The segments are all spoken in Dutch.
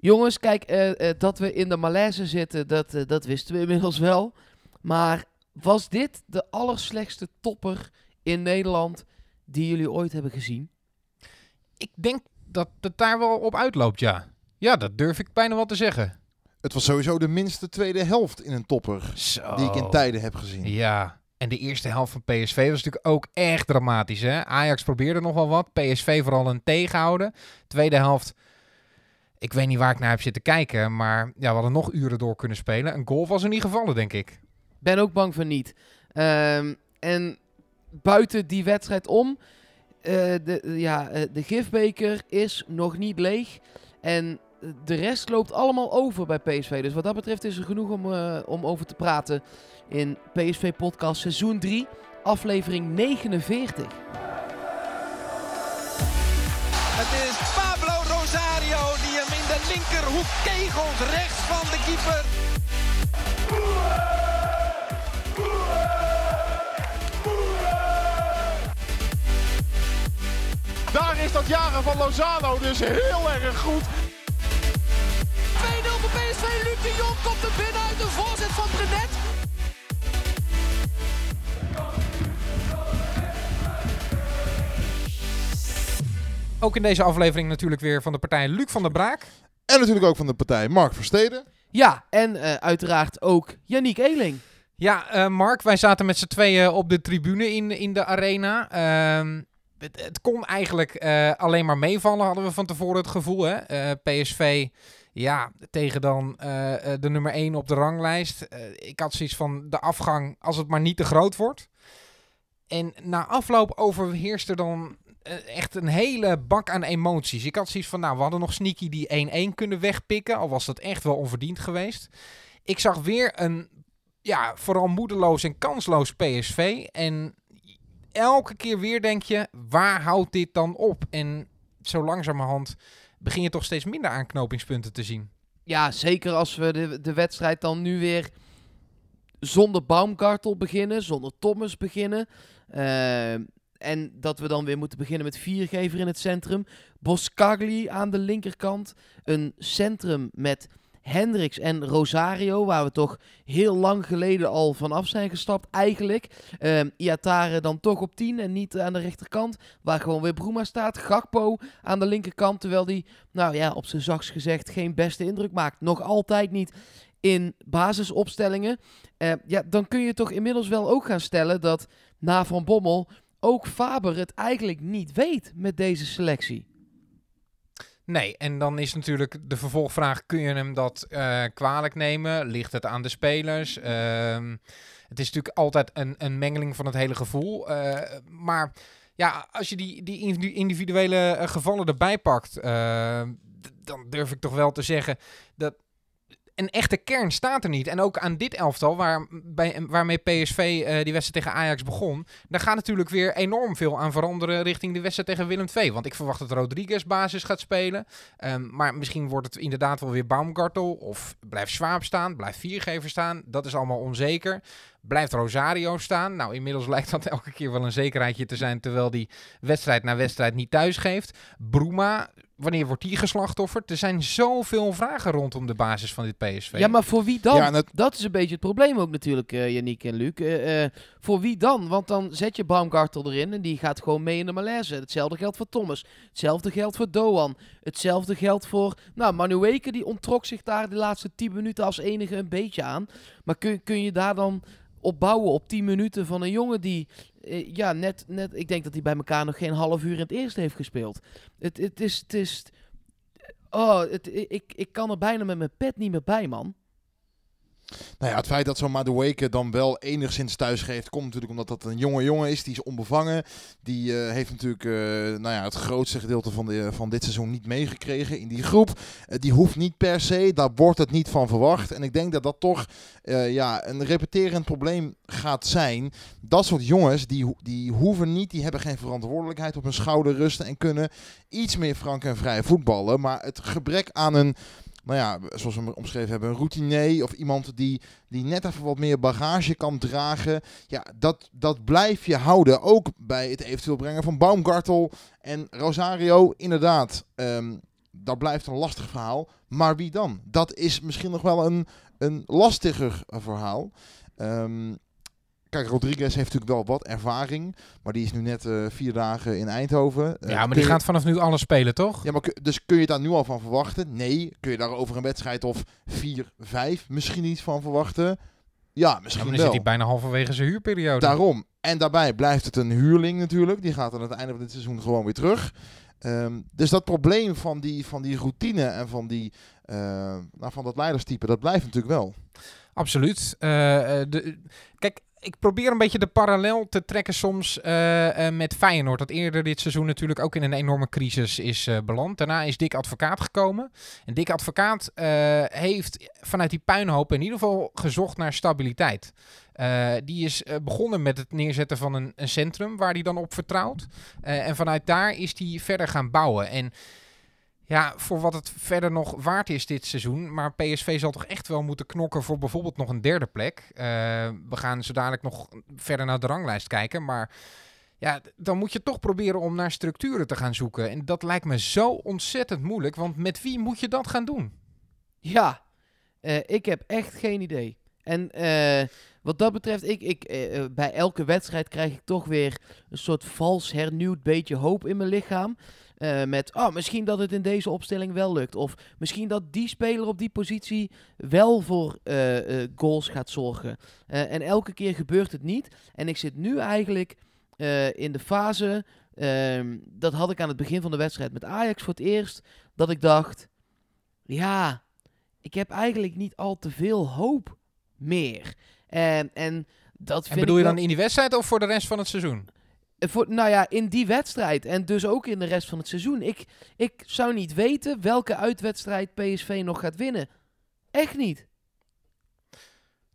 Jongens, kijk, eh, eh, dat we in de malaise zitten, dat, eh, dat wisten we inmiddels wel. Maar was dit de allerslechtste topper in Nederland die jullie ooit hebben gezien? Ik denk dat het daar wel op uitloopt, ja. Ja, dat durf ik bijna wel te zeggen. Het was sowieso de minste tweede helft in een topper Zo. die ik in tijden heb gezien. Ja. En de eerste helft van PSV was natuurlijk ook echt dramatisch. Hè? Ajax probeerde nog wel wat. PSV vooral een tegenhouden. Tweede helft. Ik weet niet waar ik naar heb zitten kijken. Maar ja, we hadden nog uren door kunnen spelen. Een goal was er niet gevallen, denk ik. Ben ook bang van niet. Ehm, en buiten die wedstrijd om, eh, de, ja, eh, de gifbeker is nog niet leeg. En de rest loopt allemaal over bij PSV. Dus wat dat betreft is er genoeg om, eh, om over te praten in PSV Podcast seizoen 3, aflevering 49. Het is linkerhoek kegelt rechts van de keeper. Daar is dat jaren van Lozano dus heel erg goed. 2-0 voor PSV. Luc de Jong komt er binnen uit de voorzet van Brenet. Ook in deze aflevering natuurlijk weer van de partij Luc van der Braak. En natuurlijk ook van de partij Mark Versteden. Ja, en eh, uiteraard ook Yannick Eeling. Ja, eh, Mark, wij zaten met z'n tweeën op de tribune in, in de arena. Ehm, het, het kon eigenlijk eh, alleen maar meevallen, hadden we van tevoren het gevoel. Hè? Eh, PSV, ja, tegen dan eh, eh, de nummer 1 op de ranglijst. Ik had zoiets van de afgang, als het maar niet te groot wordt. En na afloop overheerst er dan echt een hele bak aan emoties. Ik had zoiets van, nou, we hadden nog sneaky die 1-1 kunnen wegpikken. Al was dat echt wel onverdiend geweest. Ik zag weer een ja, vooral moedeloos en kansloos PSV. En elke keer weer denk je, waar houdt dit dan op? En zo langzamerhand begin je toch steeds minder aanknopingspunten te zien. Ja, zeker als we de, de wedstrijd dan nu weer zonder Baumgartel beginnen, zonder Thomas beginnen. Eh, en dat we dan weer moeten beginnen met viergever in het centrum. Boscagli aan de linkerkant. Een centrum met Hendricks en Rosario, waar we toch heel lang geleden al vanaf zijn gestapt eigenlijk. Eh, Iatare dan toch op 10 en niet aan de rechterkant, waar gewoon weer Bruma staat. Gakpo aan de linkerkant, terwijl die, nou ja, op zijn zachts gezegd geen beste indruk maakt. Nog altijd niet in basisopstellingen. Eh, ja, dan kun je toch inmiddels wel ook gaan stellen dat na Van Bommel ook Faber het eigenlijk niet weet met deze selectie. Nee, en dan is natuurlijk de vervolgvraag: kun je hem dat eh, kwalijk nemen? Ligt het aan de spelers? Ehm, het is natuurlijk altijd een, een mengeling van het hele gevoel. Eh, maar ja, als je die, die individu- individuele eh, gevallen erbij pakt, dan durf ik toch wel te zeggen dat een echte kern staat er niet. En ook aan dit elftal, waar, bij, waarmee PSV eh, die wedstrijd tegen Ajax begon, daar gaat natuurlijk weer enorm veel aan veranderen richting de wedstrijd tegen Willem II. Want ik verwacht dat Rodriguez basis gaat spelen. Ehm, maar misschien wordt het inderdaad wel weer Baumgartel. Of blijft Schwab staan, blijft Viergever staan. Dat is allemaal onzeker. Blijft Rosario staan? Nou, inmiddels lijkt dat elke keer wel een zekerheidje te zijn, terwijl die wedstrijd na wedstrijd niet thuis geeft. Bruma, wanneer wordt die geslachtofferd? Er zijn zoveel vragen rondom de basis van dit PSV. Ja, maar voor wie dan? Ja, en het- Dat is een beetje het probleem ook natuurlijk, eh Yannick en Luc. Eh, eh, voor wie dan? Want dan zet je Baumgartel erin en die gaat gewoon mee in de malaise. Hetzelfde geldt voor Thomas. Hetzelfde geldt voor Doan. Hetzelfde geldt voor... Nou, Manueke die onttrok zich daar de laatste 10 minuten als enige een beetje aan. Maar kun, kun je daar dan op bouwen op 10 minuten van een jongen die... eh, ja, net, net... Ik denk dat hij bij elkaar nog geen half uur in het eerste heeft gespeeld. Het, het is... Het is Oh, het, ik, ik kan er bijna met mijn pet niet meer bij, man. Nou ja, het feit dat zo'n Madueke dan wel enigszins thuis geeft, komt natuurlijk omdat dat een jonge jongen is. Die is onbevangen. Die eh, heeft natuurlijk eh, nou ja, het grootste gedeelte van, de, van dit seizoen niet meegekregen in die groep. Eh, die hoeft niet per se, daar wordt het niet van verwacht. En ik denk dat dat toch eh, ja, een repeterend probleem gaat zijn. Dat soort jongens, die, die hoeven niet, die hebben geen verantwoordelijkheid op hun schouder rusten. En kunnen iets meer frank en vrij voetballen. Maar het gebrek aan een nou ja, zoals we hem omschreven hebben, een routinier of iemand die, die net even wat meer bagage kan dragen. Ja, dat, dat blijf je houden. Ook bij het eventueel brengen van Baumgartel en Rosario. Inderdaad, ehm, dat blijft een lastig verhaal. Maar wie dan? Dat is misschien nog wel een, een lastiger verhaal. Ehm, kijk, Rodriguez heeft natuurlijk wel wat ervaring. Maar die is nu net eh, vier dagen in Eindhoven. Eh, Ja, maar die je- gaat vanaf nu alles spelen, toch? Ja, maar kun- dus kun je daar nu al van verwachten? Nee. Kun je daar over een wedstrijd of 4, 5 misschien niet van verwachten? Ja, Ja, maar misschien dan wel. zit hij bijna halverwege zijn huurperiode. Daarom. En daarbij blijft het een huurling natuurlijk. Die gaat aan het einde van dit seizoen gewoon weer terug. Ehm, dus dat probleem van die, van die routine en van, die, eh, nou, van dat leiderstype, dat blijft natuurlijk wel. Absoluut. De, kijk, ik probeer een beetje de parallel te trekken soms eh, eh, met Feyenoord. Dat eerder dit seizoen natuurlijk ook in een enorme crisis is eh, beland. Daarna is Dick Advocaat gekomen. En Dick Advocaat heeft vanuit die puinhoop in ieder geval gezocht naar stabiliteit. Die is begonnen met het neerzetten van een, een centrum waar hij dan op vertrouwt. En vanuit daar is hij verder gaan bouwen. En ja, voor wat het verder nog waard is dit seizoen. Maar PSV zal toch echt wel moeten knokken voor bijvoorbeeld nog een derde plek. Eh, we gaan zo dadelijk nog verder naar de ranglijst kijken. Maar ja, dan moet je toch proberen om naar structuren te gaan zoeken. En dat lijkt me zo ontzettend moeilijk. Want met wie moet je dat gaan doen? Ja, eh, ik heb echt geen idee. En eh, wat dat betreft, ik, ik, bij elke wedstrijd krijg ik toch weer een soort vals hernieuwd beetje hoop in mijn lichaam. Eh, met, oh, misschien dat het in deze opstelling wel lukt. Of misschien dat die speler op die positie wel voor eh, eh, goals gaat zorgen. En elke keer gebeurt het niet. En ik zit nu eigenlijk in de fase, ehm, dat had ik aan het begin van de wedstrijd met Ajax voor het eerst, dat ik dacht, ja, ik heb eigenlijk niet al te veel hoop meer. En, en dat vind En bedoel je dan in die wedstrijd of voor de rest van het seizoen? Voor, nou ja, in die wedstrijd en dus ook in de rest van het seizoen. Ik, ik zou niet weten welke uitwedstrijd PSV nog gaat winnen. Echt niet.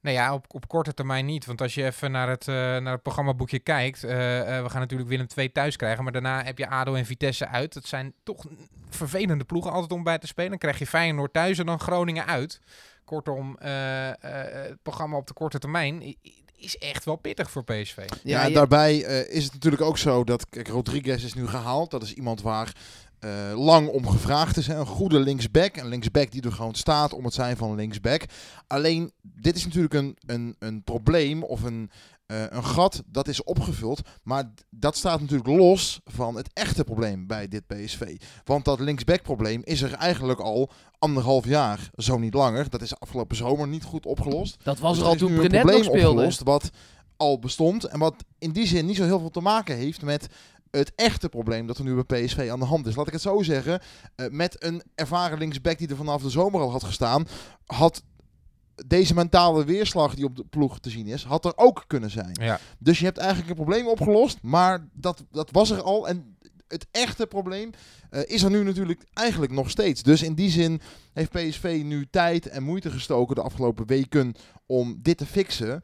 Nou ja, op, op korte termijn niet. Want als je even naar het, eh, naar het programmaboekje kijkt. eh, eh, we gaan natuurlijk Willem II thuis krijgen. Maar daarna heb je ADO en Vitesse uit. Dat zijn toch vervelende ploegen altijd om bij te spelen. Dan krijg je Feyenoord thuis en dan Groningen uit. Kortom, het programma op de korte termijn is echt wel pittig voor PSV. Ja, en je- daarbij eh, is het natuurlijk ook zo dat, kijk, Rodriguez is nu gehaald. Dat is iemand waar eh, lang om gevraagd is. Hè? Een goede linksback. Een linksback die er gewoon staat om het zijn van linksback. Alleen, dit is natuurlijk een, een, een probleem of een, eh, een gat dat is opgevuld. Maar dat staat natuurlijk los van het echte probleem bij dit PSV. Want dat linksback probleem is er eigenlijk al anderhalf jaar, zo niet langer. Dat is afgelopen zomer niet goed opgelost. dat was Dus er al toen Brenet nog probleem speelde. opgelost wat al bestond en wat in die zin niet zo heel veel te maken heeft met het echte probleem dat er nu bij PSV aan de hand is. Laat ik het zo zeggen, eh, met een ervaren linksback die er vanaf de zomer al had gestaan, had deze mentale weerslag die op de ploeg te zien is, had er ook kunnen zijn. Ja. Dus je hebt eigenlijk een probleem opgelost, maar dat, dat was er al en het echte probleem eh, is er nu natuurlijk eigenlijk nog steeds. Dus in die zin heeft PSV nu tijd en moeite gestoken de afgelopen weken om dit te fixen.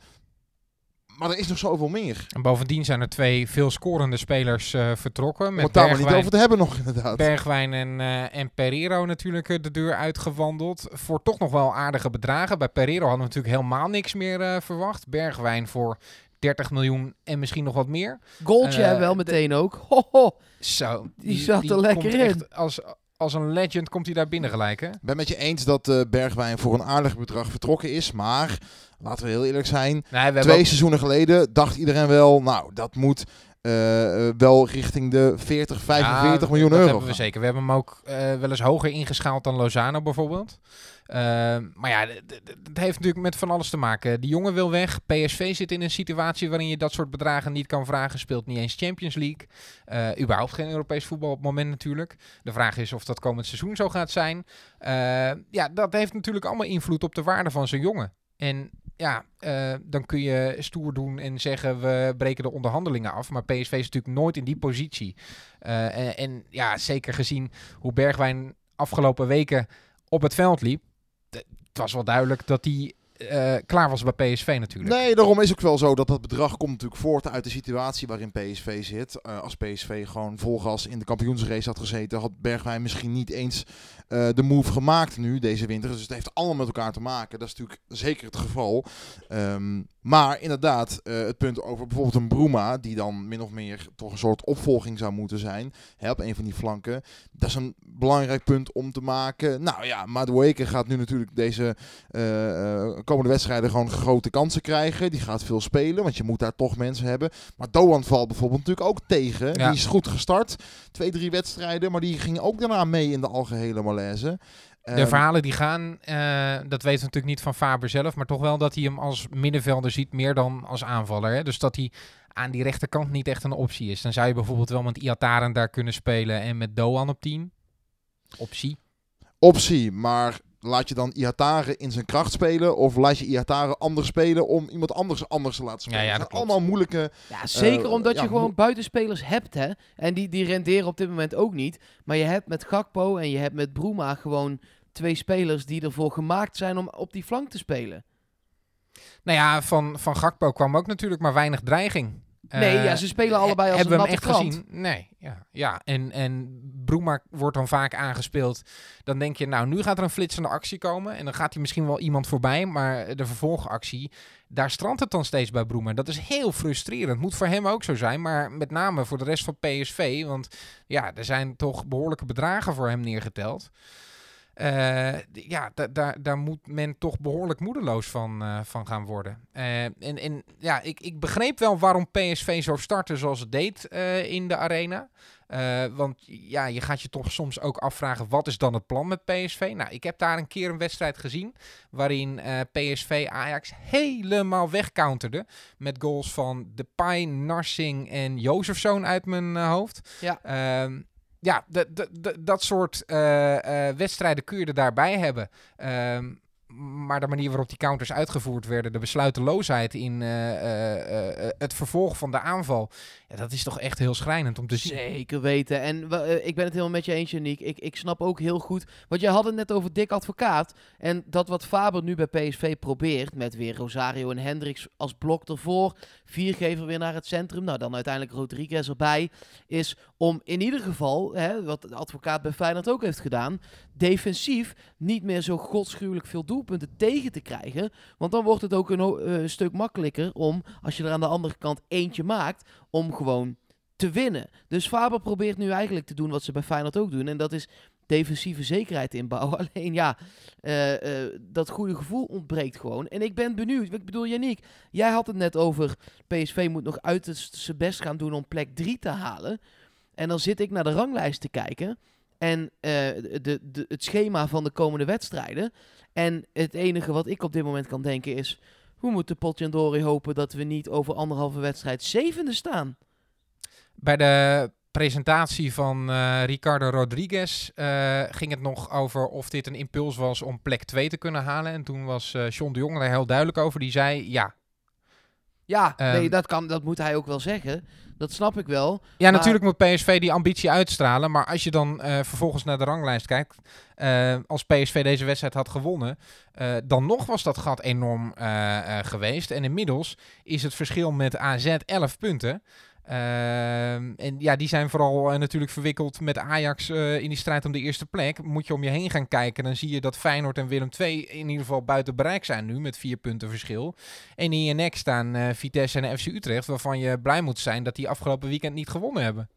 Maar er is nog zoveel meer. En bovendien zijn er twee veel scorende spelers eh, vertrokken. Met daar maar niet over te hebben nog inderdaad. Bergwijn en, eh, en Pereiro natuurlijk eh, de deur uitgewandeld. Voor toch nog wel aardige bedragen. Bij Pereiro hadden we natuurlijk helemaal niks meer eh, verwacht. Bergwijn voor 30 miljoen en misschien nog wat meer. Goaltje Eh, wel meteen ook. Ho, ho. Zo, Die zat er lekker komt in. echt Als, als een legend komt hij daar binnen gelijk, hè? Ik ben met je eens dat eh, Bergwijn voor een aardig bedrag vertrokken is. Maar, laten we heel eerlijk zijn, Nee, twee ook- seizoenen geleden dacht iedereen wel, nou, dat moet eh, eh, wel richting de 40, 45 Ja, miljoen dat euro hebben we gaan. zeker. We hebben hem ook eh, wel eens hoger ingeschaald dan Lozano bijvoorbeeld. Ehm, maar ja, d- d- d- het heeft natuurlijk met van alles te maken. Die jongen wil weg. PSV zit in een situatie waarin je dat soort bedragen niet kan vragen. Speelt niet eens Champions League. Eh überhaupt geen Europees voetbal op het moment natuurlijk. De vraag is of dat komend seizoen zo gaat zijn. Ja, dat heeft natuurlijk allemaal invloed op de waarde van zo'n jongen. En ja, eh, dan kun je stoer doen en zeggen we breken de onderhandelingen af. Maar PSV is natuurlijk nooit in die positie. Eh, en, en ja, zeker gezien hoe Bergwijn afgelopen weken op het veld liep. Het was wel duidelijk dat hij eh, klaar was bij PSV natuurlijk. Nee, daarom is ook wel zo dat dat bedrag komt natuurlijk voort uit de situatie waarin PSV zit. Eh, als PSV gewoon vol gas in de kampioensrace had gezeten, had Bergwijn misschien niet eens eh, de move gemaakt nu deze winter. Dus het heeft allemaal met elkaar te maken. Dat is natuurlijk zeker het geval. Ehm, Maar inderdaad, eh, het punt over bijvoorbeeld een Bruma, die dan min of meer toch een soort opvolging zou moeten zijn, hè, op een van die flanken. Dat is een belangrijk punt om te maken. Nou ja, Madueke gaat nu natuurlijk deze eh, eh, komende wedstrijden gewoon grote kansen krijgen. Die gaat veel spelen, want je moet daar toch mensen hebben. Maar Doan valt bijvoorbeeld natuurlijk ook tegen. Ja. Die is goed gestart, twee, drie wedstrijden, maar die ging ook daarna mee in de algehele malaise. De Ehm, verhalen die gaan, eh, dat weten we natuurlijk niet van Faber zelf, maar toch wel dat hij hem als middenvelder ziet meer dan als aanvaller. Hè? Dus dat hij aan die rechterkant niet echt een optie is. Dan zou je bijvoorbeeld wel met Iataren daar kunnen spelen en met Doan op 10. Optie. optie, maar laat je dan Iatare in zijn kracht spelen of laat je Iatare anders spelen om iemand anders anders te laten spelen? Ja, ja, dat dat zijn klopt. allemaal moeilijke... Ja, zeker Eh, omdat ja, je gewoon buitenspelers hebt, hè. En die, die renderen op dit moment ook niet. Maar je hebt met Gakpo en je hebt met Bruma gewoon twee spelers die ervoor gemaakt zijn om op die flank te spelen. Nou ja, van, van Gakpo kwam ook natuurlijk maar weinig dreiging. Nee, Eh, ja, ze spelen allebei als hebben een we hem natte echt krant. gezien? Nee, ja. ja. En, en Broema wordt dan vaak aangespeeld. Dan denk je, nou, nu gaat er een flitsende actie komen. En dan gaat hij misschien wel iemand voorbij. Maar de vervolgactie, daar strandt het dan steeds bij Broema. Dat is heel frustrerend. Moet voor hem ook zo zijn. Maar met name voor de rest van PSV. Want ja, er zijn toch behoorlijke bedragen voor hem neergeteld. Eh, ja, da- daar daar moet men toch behoorlijk moedeloos van, eh, van gaan worden. Eh, en, en ja, ik, ik begreep wel waarom PSV zo startte zoals het deed in de arena. Want ja, je gaat je toch soms ook afvragen, wat is dan het plan met PSV? Nou, ik heb daar een keer een wedstrijd gezien waarin PSV Ajax helemaal wegcounterde. Met goals van Depay, Narsing en Jozefzoon uit mijn hoofd. Ja. Ja, dat soort eh, eh, wedstrijden kun je er daarbij hebben. Ehm, maar de manier waarop die counters uitgevoerd werden, de besluiteloosheid in eh, het vervolg van de aanval, dat is toch echt heel schrijnend om te zien. Zeker weten. En eh, ik ben het helemaal met je eens, Janiek. Ik, ik snap ook heel goed. Want jij had het net over Dick Advocaat. En dat wat Faber nu bij PSV probeert. Met weer Rosario en Hendricks als blok ervoor. Viergever weer naar het centrum. Nou, dan uiteindelijk Rodriguez erbij. Is om in ieder geval, hè, wat de advocaat bij Feyenoord ook heeft gedaan. Defensief niet meer zo godschuwelijk veel doelpunten tegen te krijgen. Want dan wordt het ook een eh, stuk makkelijker om, als je er aan de andere kant eentje maakt, om gewoon te winnen. Dus Faber probeert nu eigenlijk te doen wat ze bij Feyenoord ook doen. En dat is defensieve zekerheid inbouwen. Alleen ja, eh, eh, dat goede gevoel ontbreekt gewoon. En ik ben benieuwd. Ik bedoel, Yannick, jij had het net over... PSV moet nog uit zijn best gaan doen om plek 3 te halen. En dan zit ik naar de ranglijst te kijken. En eh, de, de, het schema van de komende wedstrijden. En het enige wat ik op dit moment kan denken is... Hoe moet de Potjandori hopen dat we niet over anderhalve wedstrijd zevende staan? Bij de presentatie van eh, Ricardo Rodriguez eh, ging het nog over of dit een impuls was om plek 2 te kunnen halen. En toen was eh John de Jong daar heel duidelijk over. Die zei ja. Ja, Ehm, nee, dat, kan, dat moet hij ook wel zeggen. Dat snap ik wel. Ja, Maar- natuurlijk moet PSV die ambitie uitstralen. Maar als je dan eh, vervolgens naar de ranglijst kijkt. eh, als PSV deze wedstrijd had gewonnen. eh, dan nog was dat gat enorm eh, eh, geweest. En inmiddels is het verschil met AZ 11 punten. Ehm, en ja, die zijn vooral eh, natuurlijk verwikkeld met Ajax eh, in die strijd om de eerste plek. Moet je om je heen gaan kijken, dan zie je dat Feyenoord en Willem II in ieder geval buiten bereik zijn nu met vier punten verschil. En in je nek staan eh, Vitesse en FC Utrecht, waarvan je blij moet zijn dat die afgelopen weekend niet gewonnen hebben.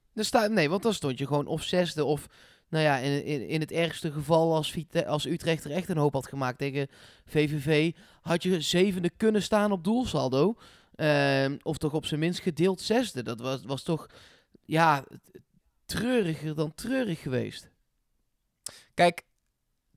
Nee, want dan stond je gewoon of zesde of... Nou ja, in, in, het ergste geval als, als Utrecht er echt een hoop had gemaakt tegen VVV... had je zevende kunnen staan op doelsaldo. Ehm, of toch op zijn minst gedeeld zesde. Dat was, was toch, ja, treuriger dan treurig geweest. Kijk,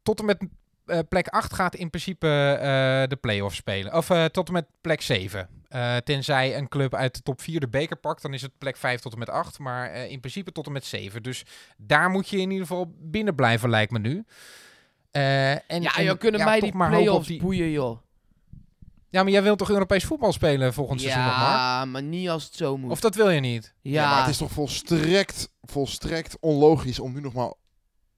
tot en met eh, plek 8 gaat in principe eh, de play-off spelen. Of eh, tot en met plek 7. Eh, tenzij een club uit de top 4 de beker pakt, dan is het plek 5 tot en met 8. Maar in principe tot en met 7. Dus daar moet je in ieder geval binnen blijven, lijkt me nu. En, ja, en, joh, kunnen ja, mij die play-offs die- boeien, joh. Ja, maar jij wilt toch Europees voetbal spelen volgend seizoen nog maar? Ja, maar niet als het zo moet. Of dat wil je niet? ja, Ja, maar het is toch volstrekt, volstrekt onlogisch om nu nog maar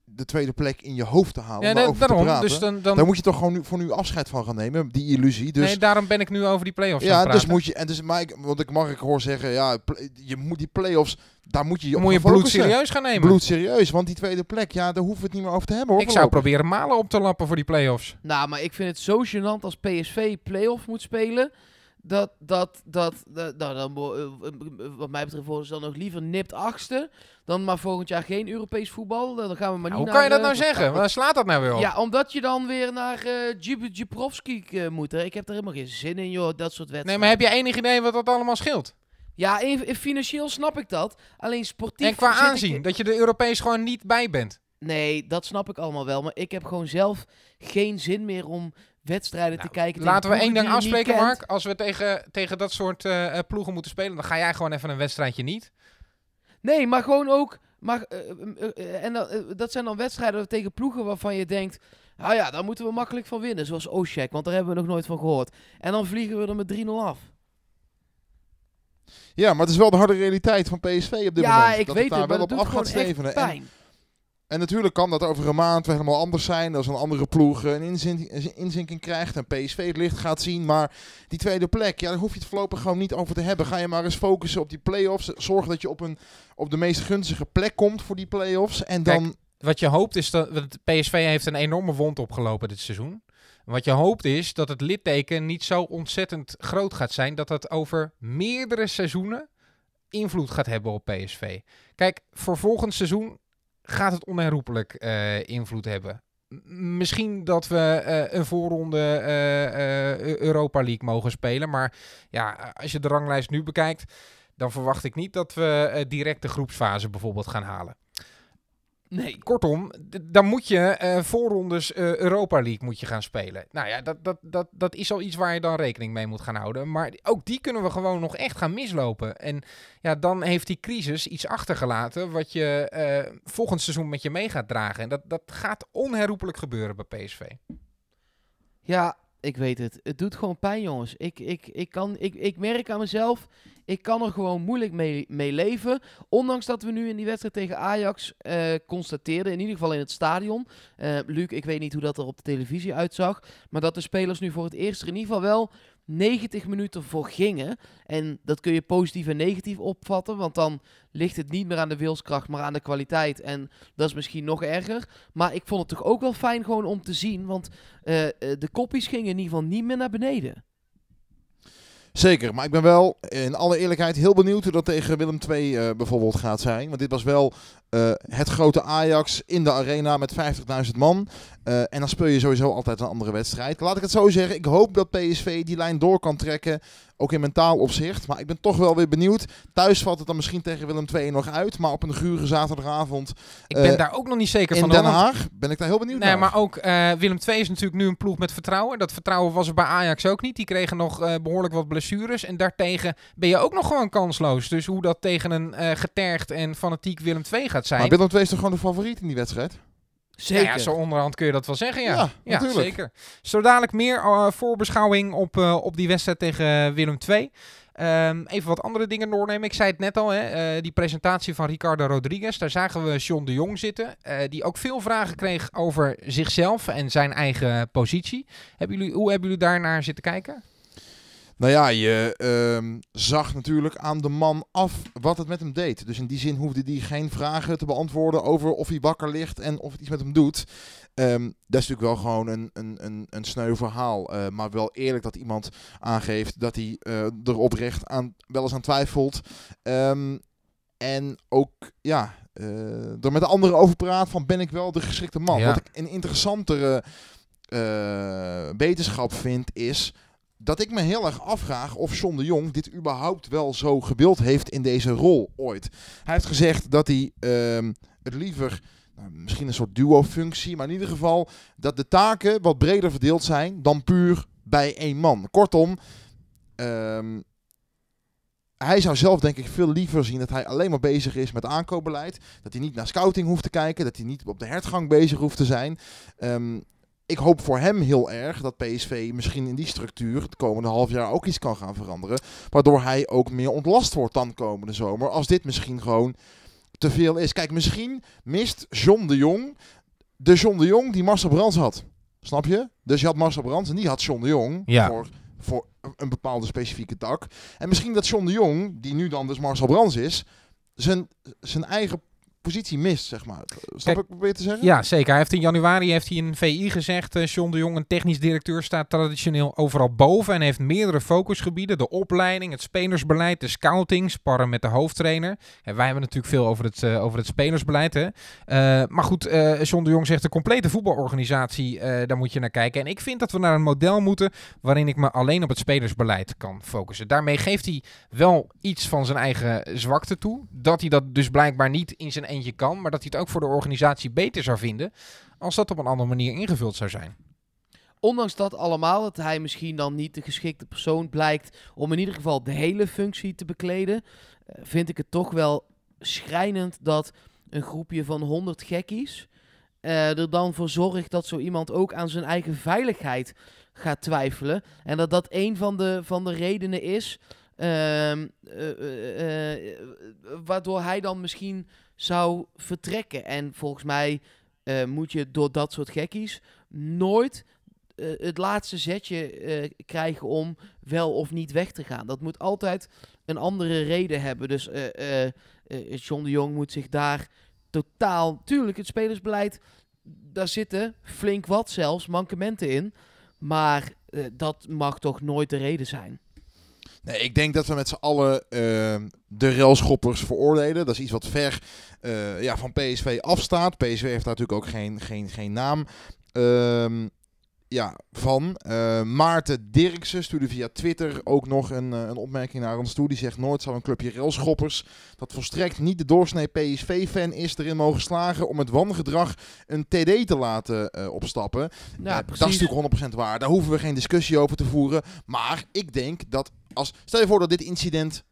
de tweede plek in je hoofd te halen. Ja, daarom. Dus dan, dan, Daar moet je toch gewoon nu, voor nu afscheid van gaan nemen, die illusie. Dus nee, daarom ben ik nu over die play-offs aan ja, dus moet je en dus maar ik, want ik mag ik hoor zeggen, ja, je moet die play-offs, daar moet je je moet bloed focussen. serieus gaan nemen. Bloed serieus, want die tweede plek, ja, daar hoeven we het niet meer over te hebben hoor. ik zou voorlopig. proberen malen op te lappen voor die play-offs. Nou, maar ik vind het zo gênant als PSV play-off moet spelen. dat, dat, dat, dat nou, dan, eh, eh, wat mij betreft worden ze dan nog liever nipt achtste, dan maar volgend jaar geen Europees voetbal. Dan gaan we maar Nou, niet hoe kan je dat nou zeggen? Waar slaat dat nou weer op? Ja, omdat je dan weer naar uh, Djibrovski moet. hè. Ik heb er helemaal geen zin in, joh, dat soort wedstrijden. Nee, maar heb je enig idee wat dat allemaal scheelt? Ja, in, in financieel snap ik dat. Alleen sportief... En qua ik- aanzien, dat je er Europees gewoon niet bij bent. Nee, dat snap ik allemaal wel. Maar ik heb gewoon zelf geen zin meer om wedstrijden Nou, te kijken. tegen Laten we één ding afspreken. Mark. Als we tegen, tegen dat soort eh, eh, ploegen moeten spelen, dan ga jij gewoon even een wedstrijdje niet. Nee, maar gewoon ook. Maar, eh, en dat, dat zijn dan wedstrijden tegen ploegen waarvan je denkt. Nou ja, daar moeten we makkelijk van winnen. Zoals Oshek, want daar hebben we nog nooit van gehoord. En dan vliegen we er met 3-0 af. Ja, maar het is wel de harde realiteit van PSV op dit ja, moment. ik dat weet het daar het, wel op doet af gaat stevenen. En, pijn. en natuurlijk kan dat over een maand weer helemaal anders zijn. Als een andere ploeg een inzin- een inzinking krijgt en PSV het licht gaat zien. Maar die tweede plek, ja, daar hoef je het voorlopig gewoon niet over te hebben. Ga je maar eens focussen op die play-offs. Zorg dat je op, een, op de meest gunstige plek komt voor die play-offs. En Kijk, dan... Wat je hoopt is dat... PSV heeft een enorme wond opgelopen dit seizoen. Wat je hoopt is dat het litteken niet zo ontzettend groot gaat zijn... dat het over meerdere seizoenen invloed gaat hebben op PSV. Kijk, voor volgend seizoen gaat het onherroepelijk eh, invloed hebben. Misschien dat we eh, een voorronde eh, Europa League mogen spelen. Maar ja, als je de ranglijst nu bekijkt, dan verwacht ik niet dat we direct de groepsfase bijvoorbeeld gaan halen. Nee. Kortom, dan moet je eh, voorrondes eh, Europa League moet je gaan spelen. Nou ja, dat, dat, dat, dat is al iets waar je dan rekening mee moet gaan houden. Maar ook die kunnen we gewoon nog echt gaan mislopen. En ja, dan heeft die crisis iets achtergelaten wat je eh, volgend seizoen met je mee gaat dragen. En dat, dat gaat onherroepelijk gebeuren bij PSV. Ja, ik weet het. Het doet gewoon pijn, jongens. Ik, ik, ik, kan, ik, ik merk aan mezelf, ik kan er gewoon moeilijk mee, mee leven. Ondanks dat we nu in die wedstrijd tegen Ajax eh, constateerden, in ieder geval in het stadion. Eh Luc, ik weet niet hoe dat er op de televisie uitzag. Maar dat de spelers nu voor het eerst er in ieder geval wel 90 minuten voor gingen. En dat kun je positief en negatief opvatten. Want dan ligt het niet meer aan de wilskracht, maar aan de kwaliteit. En dat is misschien nog erger. Maar ik vond het toch ook wel fijn gewoon om te zien. Want eh, eh, de koppies gingen in ieder geval niet meer naar beneden. Zeker, maar ik ben wel in alle eerlijkheid heel benieuwd hoe dat tegen Willem II eh, bijvoorbeeld gaat zijn. Want dit was wel eh, het grote Ajax in de arena met 50.000 man. Eh, en dan speel je sowieso altijd een andere wedstrijd. Laat ik het zo zeggen, ik hoop dat PSV die lijn door kan trekken. Ook in mentaal opzicht. Maar ik ben toch wel weer benieuwd. Thuis valt het dan misschien tegen Willem II nog uit. Maar op een gure zaterdagavond Ik ben Eh, daar ook nog niet zeker in van. Den hoor, want- Haag ben ik daar heel benieuwd Nee, naar. maar ook eh, Willem II is natuurlijk nu een ploeg met vertrouwen. Dat vertrouwen was er bij Ajax ook niet. Die kregen nog eh, behoorlijk wat blessures. En daartegen ben je ook nog gewoon kansloos. Dus hoe dat tegen een getergd en fanatiek Willem II gaat zijn. Maar Willem II is toch gewoon de favoriet in die wedstrijd? Zeker. Nou ja, zo onderhand kun je dat wel zeggen, ja. Ja, zeker. Zo dadelijk meer eh, voorbeschouwing op, eh, op die wedstrijd tegen Willem II. Ehm, even wat andere dingen doornemen. Ik zei het net al, hè, eh, die presentatie van Ricardo Rodriguez. Daar zagen we John de Jong zitten. die ook veel vragen kreeg over zichzelf en zijn eigen positie. Hebben jullie, hoe hebben jullie daar naar zitten kijken? Nou ja, je ehm, zag natuurlijk aan de man af wat het met hem deed. Dus in die zin hoefde hij geen vragen te beantwoorden over of hij wakker ligt en of het iets met hem doet. Ehm, dat is natuurlijk wel gewoon een, een, een, een sneu verhaal. eh, maar wel eerlijk dat iemand aangeeft dat hij eh, er oprecht aan, wel eens aan twijfelt. Ehm, en ook, ja, eh, er met de anderen over praat van ben ik wel de geschikte man. Ja. Wat ik een interessantere wetenschap vind is dat ik me heel erg afvraag of John de Jong dit überhaupt wel zo gewild heeft in deze rol ooit. Hij heeft gezegd dat hij ehm, het liever, nou, misschien een soort duo-functie, maar in ieder geval dat de taken wat breder verdeeld zijn dan puur bij één man. Kortom, ehm, hij zou zelf denk ik veel liever zien dat hij alleen maar bezig is met aankoopbeleid. Dat hij niet naar scouting hoeft te kijken, dat hij niet op de hertgang bezig hoeft te zijn. Ehm, ik hoop voor hem heel erg dat PSV misschien in die structuur het komende half jaar ook iets kan gaan veranderen. Waardoor hij ook meer ontlast wordt dan komende zomer. Als dit misschien gewoon te veel is. Kijk, misschien mist John de Jong de John de Jong die Marcel Brands had. Snap je? Dus je had Marcel Brands en die had John de Jong Ja. voor, voor een bepaalde specifieke tak. En misschien dat John de Jong, die nu dan dus Marcel Brands is, zijn, zijn eigen positie mist, zeg maar. Snap Kijk, ik probeer te zeggen? Ja, zeker. Hij heeft in januari heeft hij in VI gezegd, eh John de Jong, een technisch directeur, staat traditioneel overal boven en heeft meerdere focusgebieden. De opleiding, het spelersbeleid, de scouting, sparren met de hoofdtrainer. En wij hebben natuurlijk veel over het, eh, over het spelersbeleid. Hè. Eh, maar goed, John de Jong zegt de complete voetbalorganisatie, daar moet je naar kijken. En ik vind dat we naar een model moeten waarin ik me alleen op het spelersbeleid kan focussen. Daarmee geeft hij wel iets van zijn eigen zwakte toe. Dat hij dat dus blijkbaar niet in zijn eentje kan, maar dat hij het ook voor de organisatie beter zou vinden als dat op een andere manier ingevuld zou zijn. Ondanks dat allemaal, dat hij misschien dan niet de geschikte persoon blijkt om in ieder geval de hele functie te bekleden, eh, vind ik het toch wel schrijnend dat een groepje van 100 gekkies eh, er dan voor zorgt dat zo iemand ook aan zijn eigen veiligheid gaat twijfelen. En dat dat een van de, van de redenen is ehm, eh, waardoor hij dan misschien zou vertrekken. En volgens mij eh, moet je door dat soort gekkies nooit eh, het laatste zetje eh, krijgen om wel of niet weg te gaan. Dat moet altijd een andere reden hebben. Dus John de Jong moet zich daar totaal... Tuurlijk, het spelersbeleid, daar zitten flink wat zelfs mankementen in. Maar dat mag toch nooit de reden zijn. Nee, ik denk dat we met z'n allen ehm, de railschoppers veroordelen. Dat is iets wat ver eh, ja, van PSV afstaat. PSV heeft daar natuurlijk ook geen, geen, geen naam ehm, ja, van. Eh, Maarten Dirksen stuurde via Twitter ook nog een, eh, een opmerking naar ons toe. Die zegt nooit zou een clubje railschoppers dat volstrekt niet de doorsnee PSV-fan is erin mogen slagen om het wangedrag een TD te laten eh, opstappen. Ja, dat is natuurlijk 100% waar. Daar hoeven we geen discussie over te voeren. Maar ik denk dat als. Stel je voor dat dit incident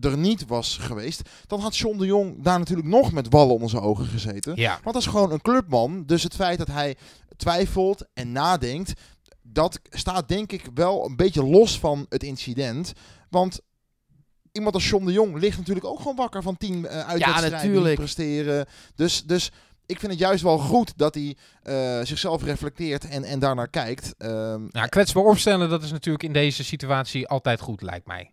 er niet was geweest. Dan had John de Jong daar natuurlijk nog met wallen onder zijn ogen gezeten. Ja. Want dat is gewoon een clubman. Dus het feit dat hij twijfelt en nadenkt. Dat staat denk ik wel een beetje los van het incident. Want iemand als John de Jong ligt natuurlijk ook gewoon wakker van tien uh, uitwedstrijden die natuurlijk. presteren. Dus, dus ik vind het juist wel goed dat hij eh, zichzelf reflecteert en, en daarnaar kijkt. Ehm, Nou, kwetsbaar opstellen, dat is natuurlijk in deze situatie altijd goed, lijkt mij.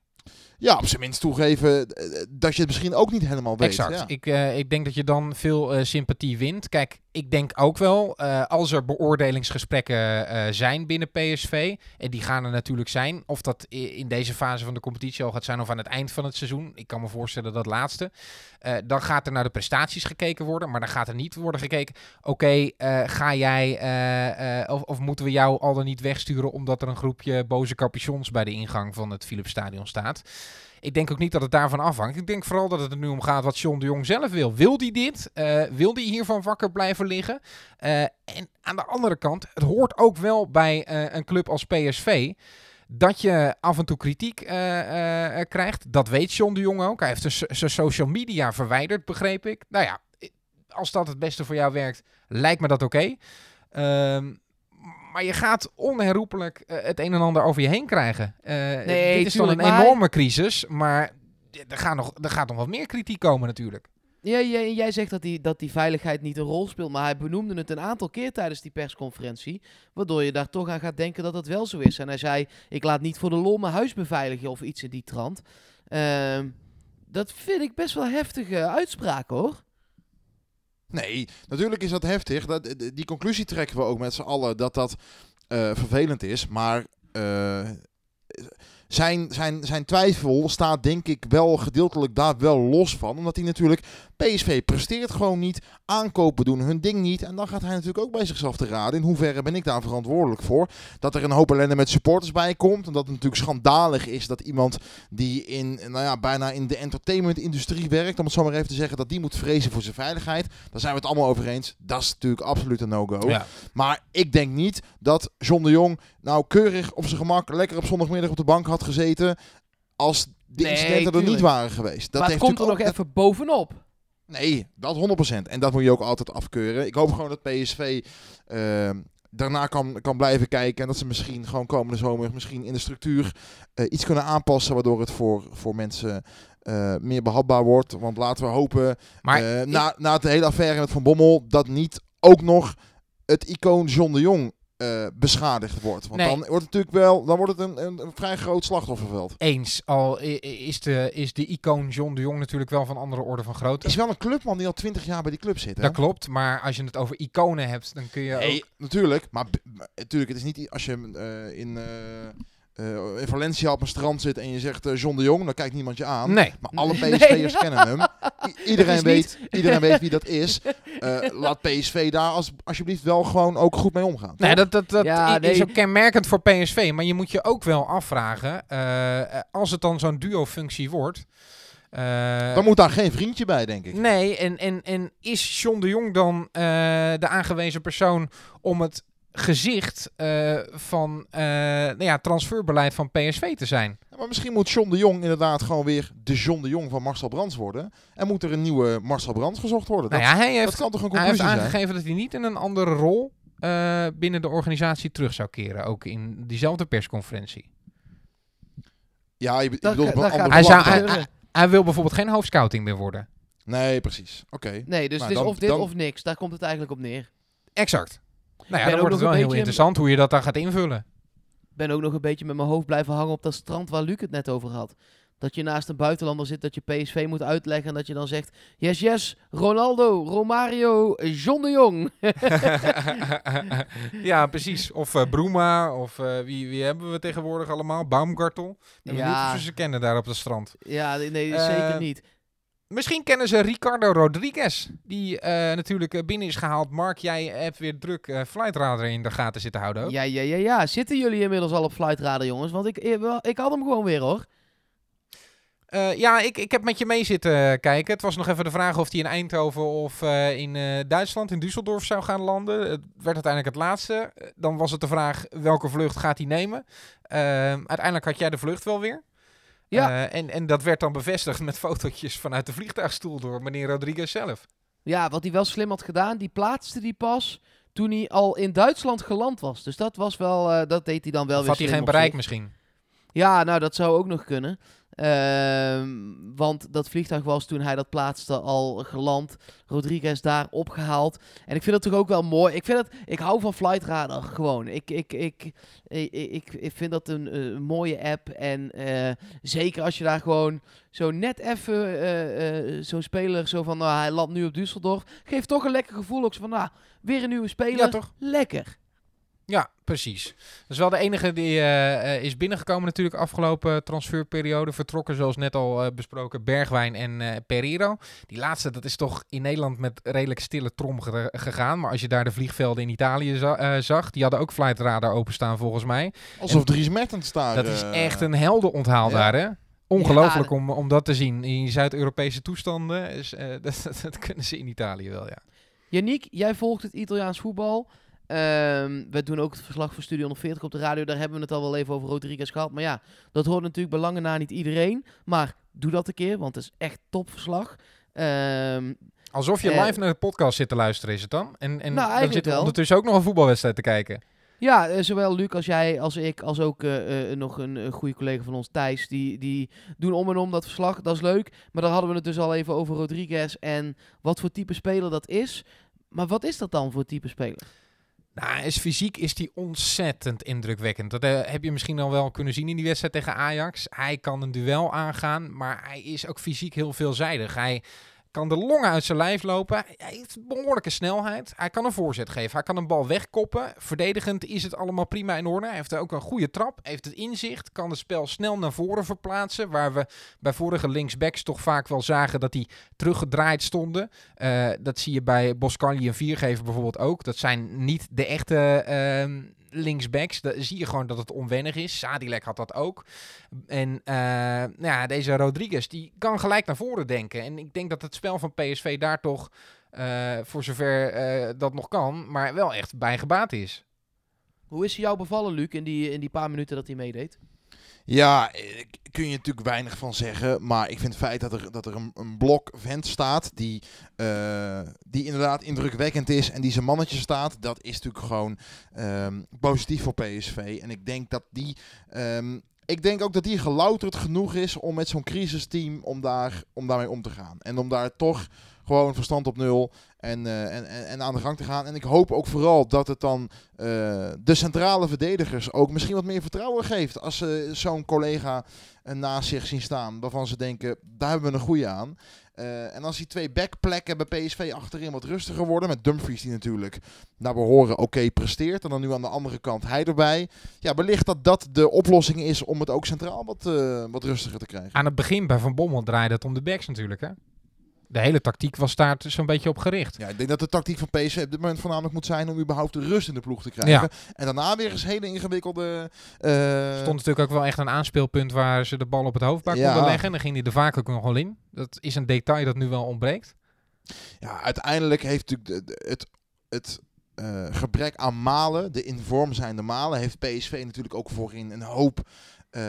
ja, op zijn minst toegeven eh, dat je het misschien ook niet helemaal weet. exact. Ja. Ik, eh, ik denk dat je dan veel eh, sympathie wint. Kijk, ik denk ook wel, eh, als er beoordelingsgesprekken eh, zijn binnen PSV, en die gaan er natuurlijk zijn, of dat in deze fase van de competitie al gaat zijn of aan het eind van het seizoen, ik kan me voorstellen dat laatste, eh, dan gaat er naar de prestaties gekeken worden, maar dan gaat er niet worden gekeken, oké, ga jij, of, of moeten we jou al dan niet wegsturen omdat er een groepje boze capuchons bij de ingang van het Philips Stadion staat. Ik denk ook niet dat het daarvan afhangt. Ik denk vooral dat het er nu om gaat wat John de Jong zelf wil. Wil hij dit? Eh, wil hij hiervan wakker blijven liggen? Eh, en aan de andere kant, het hoort ook wel bij eh, een club als PSV dat je af en toe kritiek krijgt. Dat weet John de Jong ook. Hij heeft zijn social media verwijderd, begreep ik. Nou ja, als dat het beste voor jou werkt, lijkt me dat oké. Ehm, maar je gaat onherroepelijk eh, het een en ander over je heen krijgen. Eh, Nee, dit is dan een maar- enorme crisis, maar er gaat, nog, er gaat nog wat meer kritiek komen natuurlijk. Ja, jij, jij zegt dat die, dat die veiligheid niet een rol speelt, maar hij benoemde het een aantal keer tijdens die persconferentie, waardoor je daar toch aan gaat denken dat het wel zo is. En hij zei, ik laat niet voor de lol mijn huis beveiligen of iets in die trant. Ehm, dat vind ik best wel heftige uitspraak hoor. Nee, natuurlijk is dat heftig. Dat, die conclusie trekken we ook met z'n allen dat dat eh, vervelend is. Maar eh, zijn, zijn, zijn twijfel staat denk ik wel gedeeltelijk daar wel los van. Omdat hij natuurlijk, PSV presteert gewoon niet. Aankopen doen hun ding niet. En dan gaat hij natuurlijk ook bij zichzelf te raden. In hoeverre ben ik daar verantwoordelijk voor? Dat er een hoop ellende met supporters bij komt. En dat het natuurlijk schandalig is dat iemand die in, nou ja, bijna in de entertainmentindustrie werkt, om het zo maar even te zeggen, dat die moet vrezen voor zijn veiligheid. Daar zijn we het allemaal over eens. Dat is natuurlijk absoluut een no-go. Ja. Maar ik denk niet dat John de Jong nou keurig op zijn gemak lekker op zondagmiddag op de bank had gezeten als de Nee, incidenten er niet waren geweest. Dat maar het heeft komt er nog even bovenop. Nee, dat 100%. En dat moet je ook altijd afkeuren. Ik hoop gewoon dat PSV eh, daarna kan, kan blijven kijken. En dat ze misschien gewoon komende zomer misschien in de structuur eh, iets kunnen aanpassen. Waardoor het voor, voor mensen eh, meer behapbaar wordt. Want laten we hopen, Maar eh, na, na de hele affaire met Van Bommel, dat niet ook nog het icoon John de Jong eh, beschadigd wordt. Want Nee. dan wordt het natuurlijk wel, dan wordt het een, een, een vrij groot slachtofferveld. Eens, al is de, is de icoon John de Jong natuurlijk wel van andere orde van grootte. Is wel een clubman die al twintig jaar bij die club zit. Hè? Dat klopt, maar als je het over iconen hebt, dan kun je Nee, ook... natuurlijk. Maar, natuurlijk, het is niet als je eh, in, eh, eh, in Valencia op een strand zit en je zegt eh, John de Jong, dan kijkt niemand je aan. Nee. Maar alle Nee. PSV'ers kennen hem. I- iedereen, weet, iedereen weet wie dat is. Eh, laat PSV daar als, alsjeblieft wel gewoon ook goed mee omgaan. Nee, dat, dat, dat Ja, is nee. ook kenmerkend voor PSV. Maar je moet je ook wel afvragen, eh, als het dan zo'n duo-functie wordt... eh, Dan moet daar geen vriendje bij, denk ik. Nee, en, en, en is John de Jong dan eh, de aangewezen persoon om het gezicht eh, van eh nou ja, transferbeleid van PSV te zijn? Ja, maar misschien moet John de Jong inderdaad gewoon weer de John de Jong van Marcel Brands worden. En moet er een nieuwe Marcel Brands gezocht worden. Nou dat, ja, hij dat heeft, kan toch een hij heeft conclusie zijn? aangegeven dat hij niet in een andere rol eh, binnen de organisatie terug zou keren. Ook in diezelfde persconferentie. Ja, je, je Dat bedoelt ga- op een dat andere gaat Hij zou- hij- wil bijvoorbeeld geen hoofdscouting meer worden. Nee, precies. Oké. Nee, dus Maar het is dan- of dit dan- of niks. Daar komt het eigenlijk op neer. Exact. Nou ja, dan wordt het wel heel beetje- interessant hoe je dat dan gaat invullen. Ik ben ook nog een beetje met mijn hoofd blijven hangen op dat strand waar Luc het net over had. Dat je naast een buitenlander zit, dat je PSV moet uitleggen en dat je dan zegt... Yes, yes, Ronaldo, Romario, John de Jong. ja, precies. Of eh Bruma, of eh, wie, wie hebben we tegenwoordig allemaal? Baumgartel. Ja. of ze kennen daar op het strand. Ja, nee, nee, Eh, zeker niet. Misschien kennen ze Ricardo Rodriguez, die eh, natuurlijk eh, binnen is gehaald. Mark, jij hebt weer druk Flightradar in de gaten zitten houden. ook. Ja, ja, ja, ja. Zitten jullie inmiddels al op flightradar, jongens? Want ik, ik, had hem gewoon weer, hoor. Ja, ik, ik heb met je mee zitten kijken. Het was nog even de vraag of hij in Eindhoven of in Duitsland, in Düsseldorf zou gaan landen. Het werd uiteindelijk het laatste. Dan was het de vraag welke vlucht gaat hij nemen. Ehm, uiteindelijk had jij de vlucht wel weer. Ja. Eh, en, en dat werd dan bevestigd met fotootjes vanuit de vliegtuigstoel door meneer Rodriguez zelf. Ja, wat hij wel slim had gedaan, die plaatste die pas toen hij al in Duitsland geland was. Dus dat was wel, eh, dat deed hij dan wel Of weer had hij geen bereik misschien? Ja, nou, dat zou ook nog kunnen. Ehm, want dat vliegtuig was toen hij dat plaatste al geland. Rodriguez daar opgehaald. En ik vind het toch ook wel mooi. Ik, vind het, ik hou van Flight Radar gewoon. Ik, ik, ik, ik, ik, ik vind dat een eh, mooie app. En eh, zeker als je daar gewoon zo net even eh, zo'n speler zo van... Nou, hij landt nu op Düsseldorf. Geeft toch een lekker gevoel. Ook zo van, nou, weer een nieuwe speler. Ja, toch? Lekker. Ja, precies. Dat is wel de enige die eh, eh, is binnengekomen natuurlijk afgelopen transferperiode. Vertrokken zoals net al eh, besproken Bergwijn en eh Pereiro. Die laatste, dat is toch in Nederland met redelijk stille trom ge- gegaan. Maar als je daar de vliegvelden in Italië za- eh, zag, die hadden ook flight radar openstaan volgens mij. Alsof Dries Mertens daar... Dat is echt een heldenonthaal ja. daar hè. Ongelooflijk Ja, om, om dat te zien. In Zuid-Europese toestanden, is, eh, dat, dat, dat kunnen ze in Italië wel, ja. Yannick, jij volgt het Italiaans voetbal. Ehm, we doen ook het verslag voor Studio 140 op de radio. Daar hebben we het al wel even over Rodriguez gehad. Maar ja, dat hoort natuurlijk belangen na niet iedereen. Maar doe dat een keer, want het is echt topverslag. Ehm, Alsof je Eh, live naar de podcast zit te luisteren, is het dan? En, en Nou, dan eigenlijk zit er wel. ondertussen ook nog een voetbalwedstrijd te kijken. ja, eh, zowel Luc als jij, als ik, als ook eh, nog een, een goede collega van ons, Thijs. Die, die doen om en om dat verslag. Dat is leuk. Maar daar hadden we het dus al even over Rodriguez en wat voor type speler dat is. Maar wat is dat dan voor type speler? Nou, is fysiek is hij ontzettend indrukwekkend. Dat eh, heb je misschien al wel kunnen zien in die wedstrijd tegen Ajax. Hij kan een duel aangaan, maar hij is ook fysiek heel veelzijdig. Hij kan de longen uit zijn lijf lopen. Hij heeft behoorlijke snelheid. Hij kan een voorzet geven. Hij kan een bal wegkoppen. Verdedigend is het allemaal prima in orde. Hij heeft ook een goede trap. Heeft het inzicht. Kan het spel snel naar voren verplaatsen. Waar we bij vorige linksbacks toch vaak wel zagen dat die teruggedraaid stonden. Eh, dat zie je bij Boscarli en Viergever bijvoorbeeld ook. Dat zijn niet de echte ehm, linksbacks. Daar zie je gewoon dat het onwennig is. Sadilek had dat ook. En eh, nou ja, deze Rodriguez, die kan gelijk naar voren denken. En ik denk dat het spel van PSV daar toch, eh, voor zover eh, dat nog kan, maar wel echt bij gebaat is. Hoe is hij jou bevallen, Luc, in die, in die paar minuten dat hij meedeed? Ja, eh, kun je natuurlijk weinig van zeggen. Maar ik vind het feit dat er, dat er een, een blok vent staat die, eh, die inderdaad indrukwekkend is en die zijn mannetje staat, dat is natuurlijk gewoon ehm, positief voor PSV. En ik denk dat die ehm, ik denk ook dat hij gelouterd genoeg is om met zo'n crisisteam om, daar, om daarmee om te gaan. En om daar toch gewoon verstand op nul en, eh, en, en, en aan de gang te gaan. En ik hoop ook vooral dat het dan eh, de centrale verdedigers ook misschien wat meer vertrouwen geeft. Als ze zo'n collega eh, naast zich zien staan waarvan ze denken, daar hebben we een goede aan. En als die twee backplekken bij PSV achterin wat rustiger worden, met Dumfries die natuurlijk naar behoren oké presteert, en dan nu aan de andere kant hij erbij. Ja, wellicht dat dat de oplossing is om het ook centraal wat, wat rustiger te krijgen. Aan het begin bij Van Bommel draaide het om de backs natuurlijk, hè? De hele tactiek was daar zo'n beetje op gericht. Ja, ik denk dat de tactiek van PSV op dit moment voornamelijk moet zijn om überhaupt de rust in de ploeg te krijgen. En daarna weer eens hele ingewikkelde... eh, stond natuurlijk ook wel echt een aanspeelpunt waar ze de bal op het hoofdbak Ja. konden leggen. En dan ging hij er vaak ook nog wel in. Dat is een detail dat nu wel ontbreekt. Ja, uiteindelijk heeft natuurlijk de- de- het, het eh, gebrek aan malen, de in vorm zijnde malen, heeft PSV natuurlijk ook voorin een hoop, eh,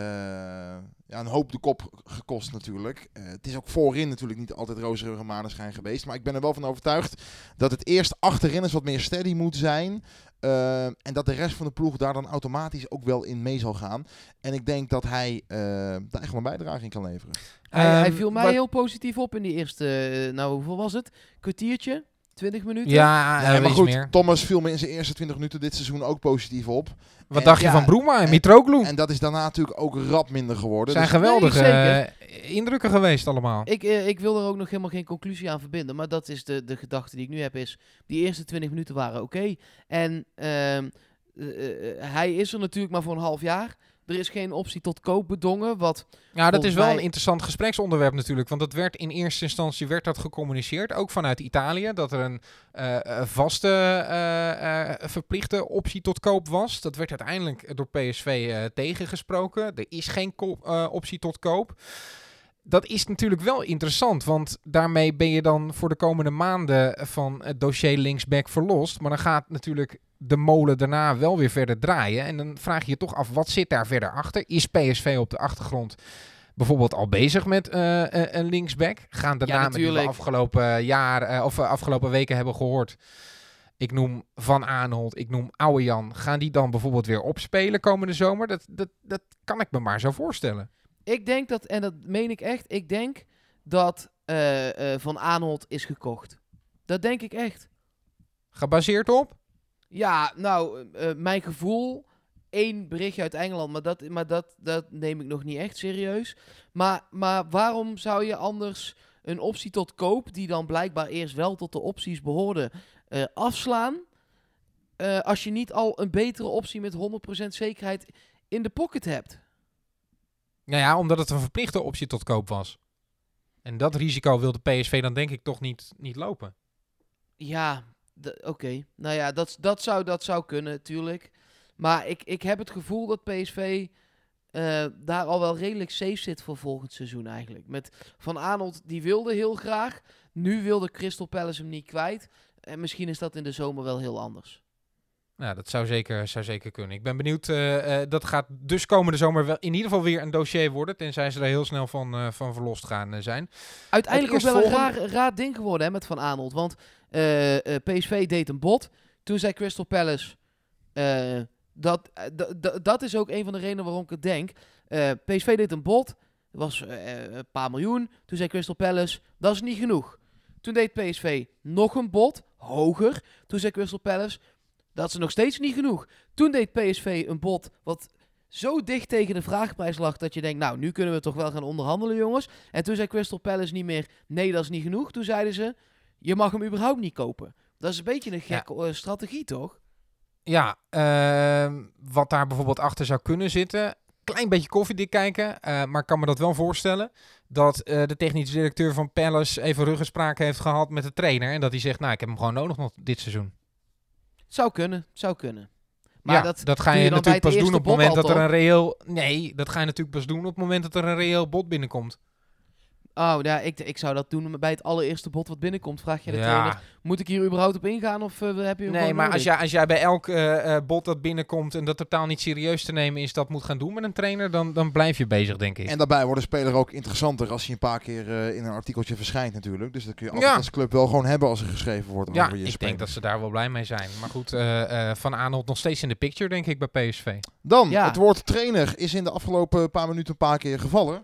ja, een hoop de kop gekost natuurlijk. Eh, het is ook voorin natuurlijk niet altijd roze maneschijn geweest, maar ik ben er wel van overtuigd dat het eerst achterin eens wat meer steady moet zijn. eh, en dat de rest van de ploeg daar dan automatisch ook wel in mee zal gaan. En ik denk dat hij eh, daar echt wel een bijdrage in kan leveren. Hij, hij Ehm, viel mij heel positief op in die eerste, nou hoeveel was het? Kwartiertje? 20 minuten? Ja, Ja, eh, maar goed, meer. Thomas viel me in zijn eerste 20 minuten dit seizoen ook positief op. Wat en- dacht je van Broema en en- Mitroglou? En dat is daarna natuurlijk ook rap minder geworden. zijn Dus- geweldige Nee, eh, indrukken geweest allemaal. Ik, eh, ik wil er ook nog helemaal geen conclusie aan verbinden. Maar dat is de, de gedachte die ik nu heb. Is die eerste 20 minuten waren oké. En ehm, eh, eh, hij is er natuurlijk maar voor een half jaar. Er is geen optie tot koop bedongen. Wat Ja, dat is wel mij- een interessant gespreksonderwerp natuurlijk. Want dat werd in eerste instantie werd dat gecommuniceerd, ook vanuit Italië, dat er een eh, eh, vaste eh, verplichte optie tot koop was. Dat werd uiteindelijk door PSV tegengesproken. Er is geen optie tot koop. Dat is natuurlijk wel interessant, want daarmee ben je dan voor de komende maanden van het dossier linksback verlost. Maar dan gaat natuurlijk de molen daarna wel weer verder draaien. En dan vraag je je toch af, wat zit daar verder achter? Is PSV op de achtergrond bijvoorbeeld al bezig met eh, eh, een linksback? Gaan de Ja, namen die we afgelopen jaar eh, of afgelopen weken hebben gehoord? Ik noem Van Aanholt, ik noem Oude Jan. Gaan die dan bijvoorbeeld weer opspelen komende zomer? Dat, dat, dat kan ik me maar zo voorstellen. Ik denk dat, en dat meen ik echt. Ik denk dat eh, eh, Van Aanholt is gekocht. Dat denk ik echt. Gebaseerd op? Ja, nou, eh, mijn gevoel. Eén berichtje uit Engeland, maar dat, maar dat, dat neem ik nog niet echt serieus. Maar, maar waarom zou je anders een optie tot koop, die dan blijkbaar eerst wel tot de opties behoorde, eh, afslaan? als je niet al een betere optie met 100% zekerheid in de pocket hebt. Nou ja, omdat het een verplichte optie tot koop was. En dat risico wilde PSV dan denk ik toch niet, niet lopen. Ja, oké. Nou ja, dat, dat, zou, dat zou kunnen, natuurlijk. Maar ik, ik heb het gevoel dat PSV eh, daar al wel redelijk safe zit voor volgend seizoen eigenlijk. Met Van Aanholt, die wilde heel graag. Nu wilde Crystal Palace hem niet kwijt. En misschien is dat in de zomer wel heel anders. Nou, dat zou zeker, zou zeker kunnen. Ik ben benieuwd. eh, eh, dat gaat dus komende zomer wel in ieder geval weer een dossier worden. Tenzij ze er heel snel van, eh, van verlost gaan zijn. Uiteindelijk Het wel een raar, raar ding geworden hè, met Van Aanholt. Want eh, eh, PSV deed een bot. Toen zei Crystal Palace... eh, dat, dat is ook een van de redenen waarom ik het denk. Eh, PSV deed een bot. Dat was eh, een paar miljoen. Toen zei Crystal Palace... Dat is niet genoeg. Toen deed PSV nog een bot. Hoger. Toen zei Crystal Palace... Dat is nog steeds niet genoeg. Toen deed PSV een bot wat zo dicht tegen de vraagprijs lag dat je denkt, nou, nu kunnen we toch wel gaan onderhandelen, jongens. En toen zei Crystal Palace niet meer, nee, dat is niet genoeg. Toen zeiden ze, je mag hem überhaupt niet kopen. Dat is een beetje een gekke eh, strategie, toch? Ja, ehm, wat daar bijvoorbeeld achter zou kunnen zitten. Klein beetje koffiedik kijken. eh, maar ik kan me dat wel voorstellen. Dat eh, de technische directeur van Palace even ruggenspraak heeft gehad met de trainer. En dat hij zegt, nou, ik heb hem gewoon nodig nog dit seizoen. Zou kunnen, zou kunnen. Maar ja, dat, dat, ga je, je natuurlijk pas doen op het moment dat er een reëel... Nee, dat ga je natuurlijk pas doen op het moment dat er een reëel bod binnenkomt. Oh, ja, ik, ik zou dat doen bij het allereerste bod wat binnenkomt. Vraag je de Ja. trainer, moet ik hier überhaupt op ingaan of eh, heb je Nee, maar als jij, als jij bij elk eh, eh, bod dat binnenkomt en dat totaal niet serieus te nemen is, dat moet gaan doen met een trainer, dan, dan blijf je bezig, denk ik. En daarbij wordt de speler ook interessanter als hij een paar keer eh, in een artikeltje verschijnt natuurlijk. Dus dat kun je altijd Ja. als club wel gewoon hebben als er geschreven wordt ja, over je ik speler. denk dat ze daar wel blij mee zijn. Maar goed, eh, eh, Van Aanholt nog steeds in de picture, denk ik, bij PSV. Dan, Ja. het woord trainer is in de afgelopen paar minuten een paar keer gevallen.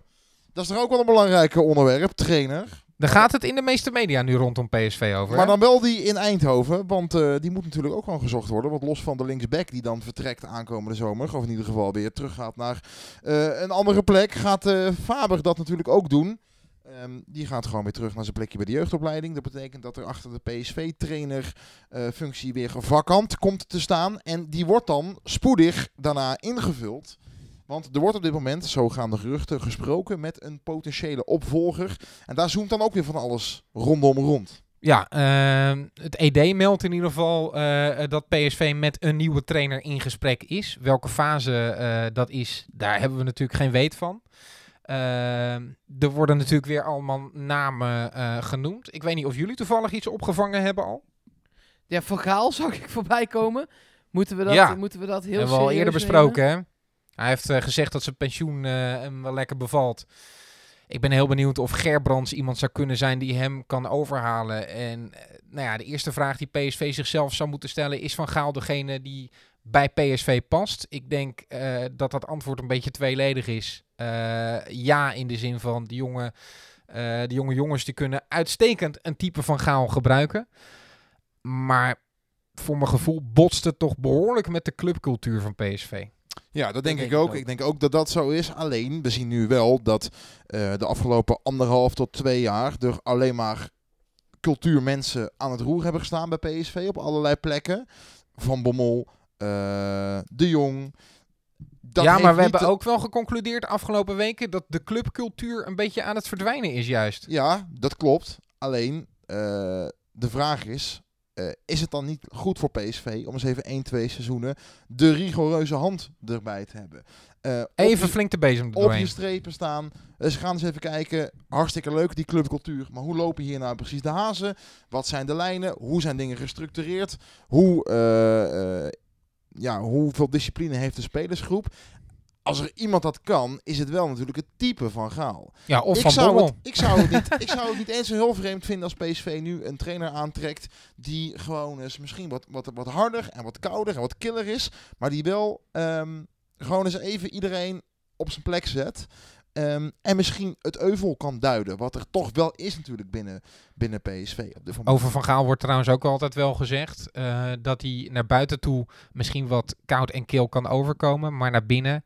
Dat is toch ook wel een belangrijk onderwerp, trainer. Daar gaat het in de meeste media nu rondom PSV over. Maar hè? dan wel die in Eindhoven, want eh, die moet natuurlijk ook gewoon gezocht worden. Want los van de linksback die dan vertrekt aankomende zomer, of in ieder geval weer teruggaat naar eh, een andere plek, gaat eh, Faber dat natuurlijk ook doen. Ehm, die gaat gewoon weer terug naar zijn plekje bij de jeugdopleiding. Dat betekent dat er achter de PSV-trainer eh, functie weer vakant komt te staan. En die wordt dan spoedig daarna ingevuld. Want er wordt op dit moment, zo gaan de geruchten, gesproken met een potentiële opvolger. En daar zoomt dan ook weer van alles rondom rond. Ja, ehm, het ED meldt in ieder geval eh, dat PSV met een nieuwe trainer in gesprek is. Welke fase eh, dat is, daar hebben we natuurlijk geen weet van. Ehm, er worden natuurlijk weer allemaal namen eh, genoemd. Ik weet niet of jullie toevallig iets opgevangen hebben al. Ja, Van Gaal zag ik voorbij komen. Moeten we dat, Ja. moeten we dat heel hebben we al serieus eerder nemen? besproken, hè? Hij heeft eh, gezegd dat zijn pensioen eh, hem wel lekker bevalt. Ik ben heel benieuwd of Gerbrands iemand zou kunnen zijn die hem kan overhalen. En eh, nou ja, de eerste vraag die PSV zichzelf zou moeten stellen is Van Gaal degene die bij PSV past? Ik denk dat dat antwoord een beetje tweeledig is. Ja, in de zin van de jonge, jonge jongens die kunnen uitstekend een type van Gaal gebruiken. Maar voor mijn gevoel botst het toch behoorlijk met de clubcultuur van PSV. Ja, dat denk, ik ook. ook. Ik denk ook dat dat zo is. Alleen, we zien nu wel dat eh, de afgelopen anderhalf tot twee jaar er alleen maar cultuurmensen aan het roer hebben gestaan bij PSV op allerlei plekken. Van Bommel, eh, De Jong. Dat ja, maar we hebben ook wel geconcludeerd de afgelopen weken dat de clubcultuur een beetje aan het verdwijnen is juist. Ja, dat klopt. Alleen, eh, de vraag is... eh, is het dan niet goed voor PSV om eens even 1, 2 seizoenen de rigoureuze hand erbij te hebben? Eh, Even die- flink de bezem op je strepen staan. Dus we gaan eens even kijken. Hartstikke leuk, die clubcultuur. Maar hoe lopen hier nou precies de hazen? Wat zijn de lijnen? Hoe zijn dingen gestructureerd? Hoe, ja, hoeveel discipline heeft de spelersgroep? Als er iemand dat kan, is het wel natuurlijk het type van Gaal. Ja, of ik, van zou Bommel. het, ik, zou het niet, ik zou het niet eens zo heel vreemd vinden als PSV nu een trainer aantrekt die gewoon eens misschien wat, wat, wat harder en wat kouder en wat killer is. Maar die wel ehm, gewoon eens even iedereen op zijn plek zet. Ehm, en misschien het euvel kan duiden. Wat er toch wel is natuurlijk binnen, binnen PSV. Op dit. Over Van Gaal wordt trouwens ook altijd wel gezegd eh, dat hij naar buiten toe misschien wat koud en kil kan overkomen. Maar naar binnen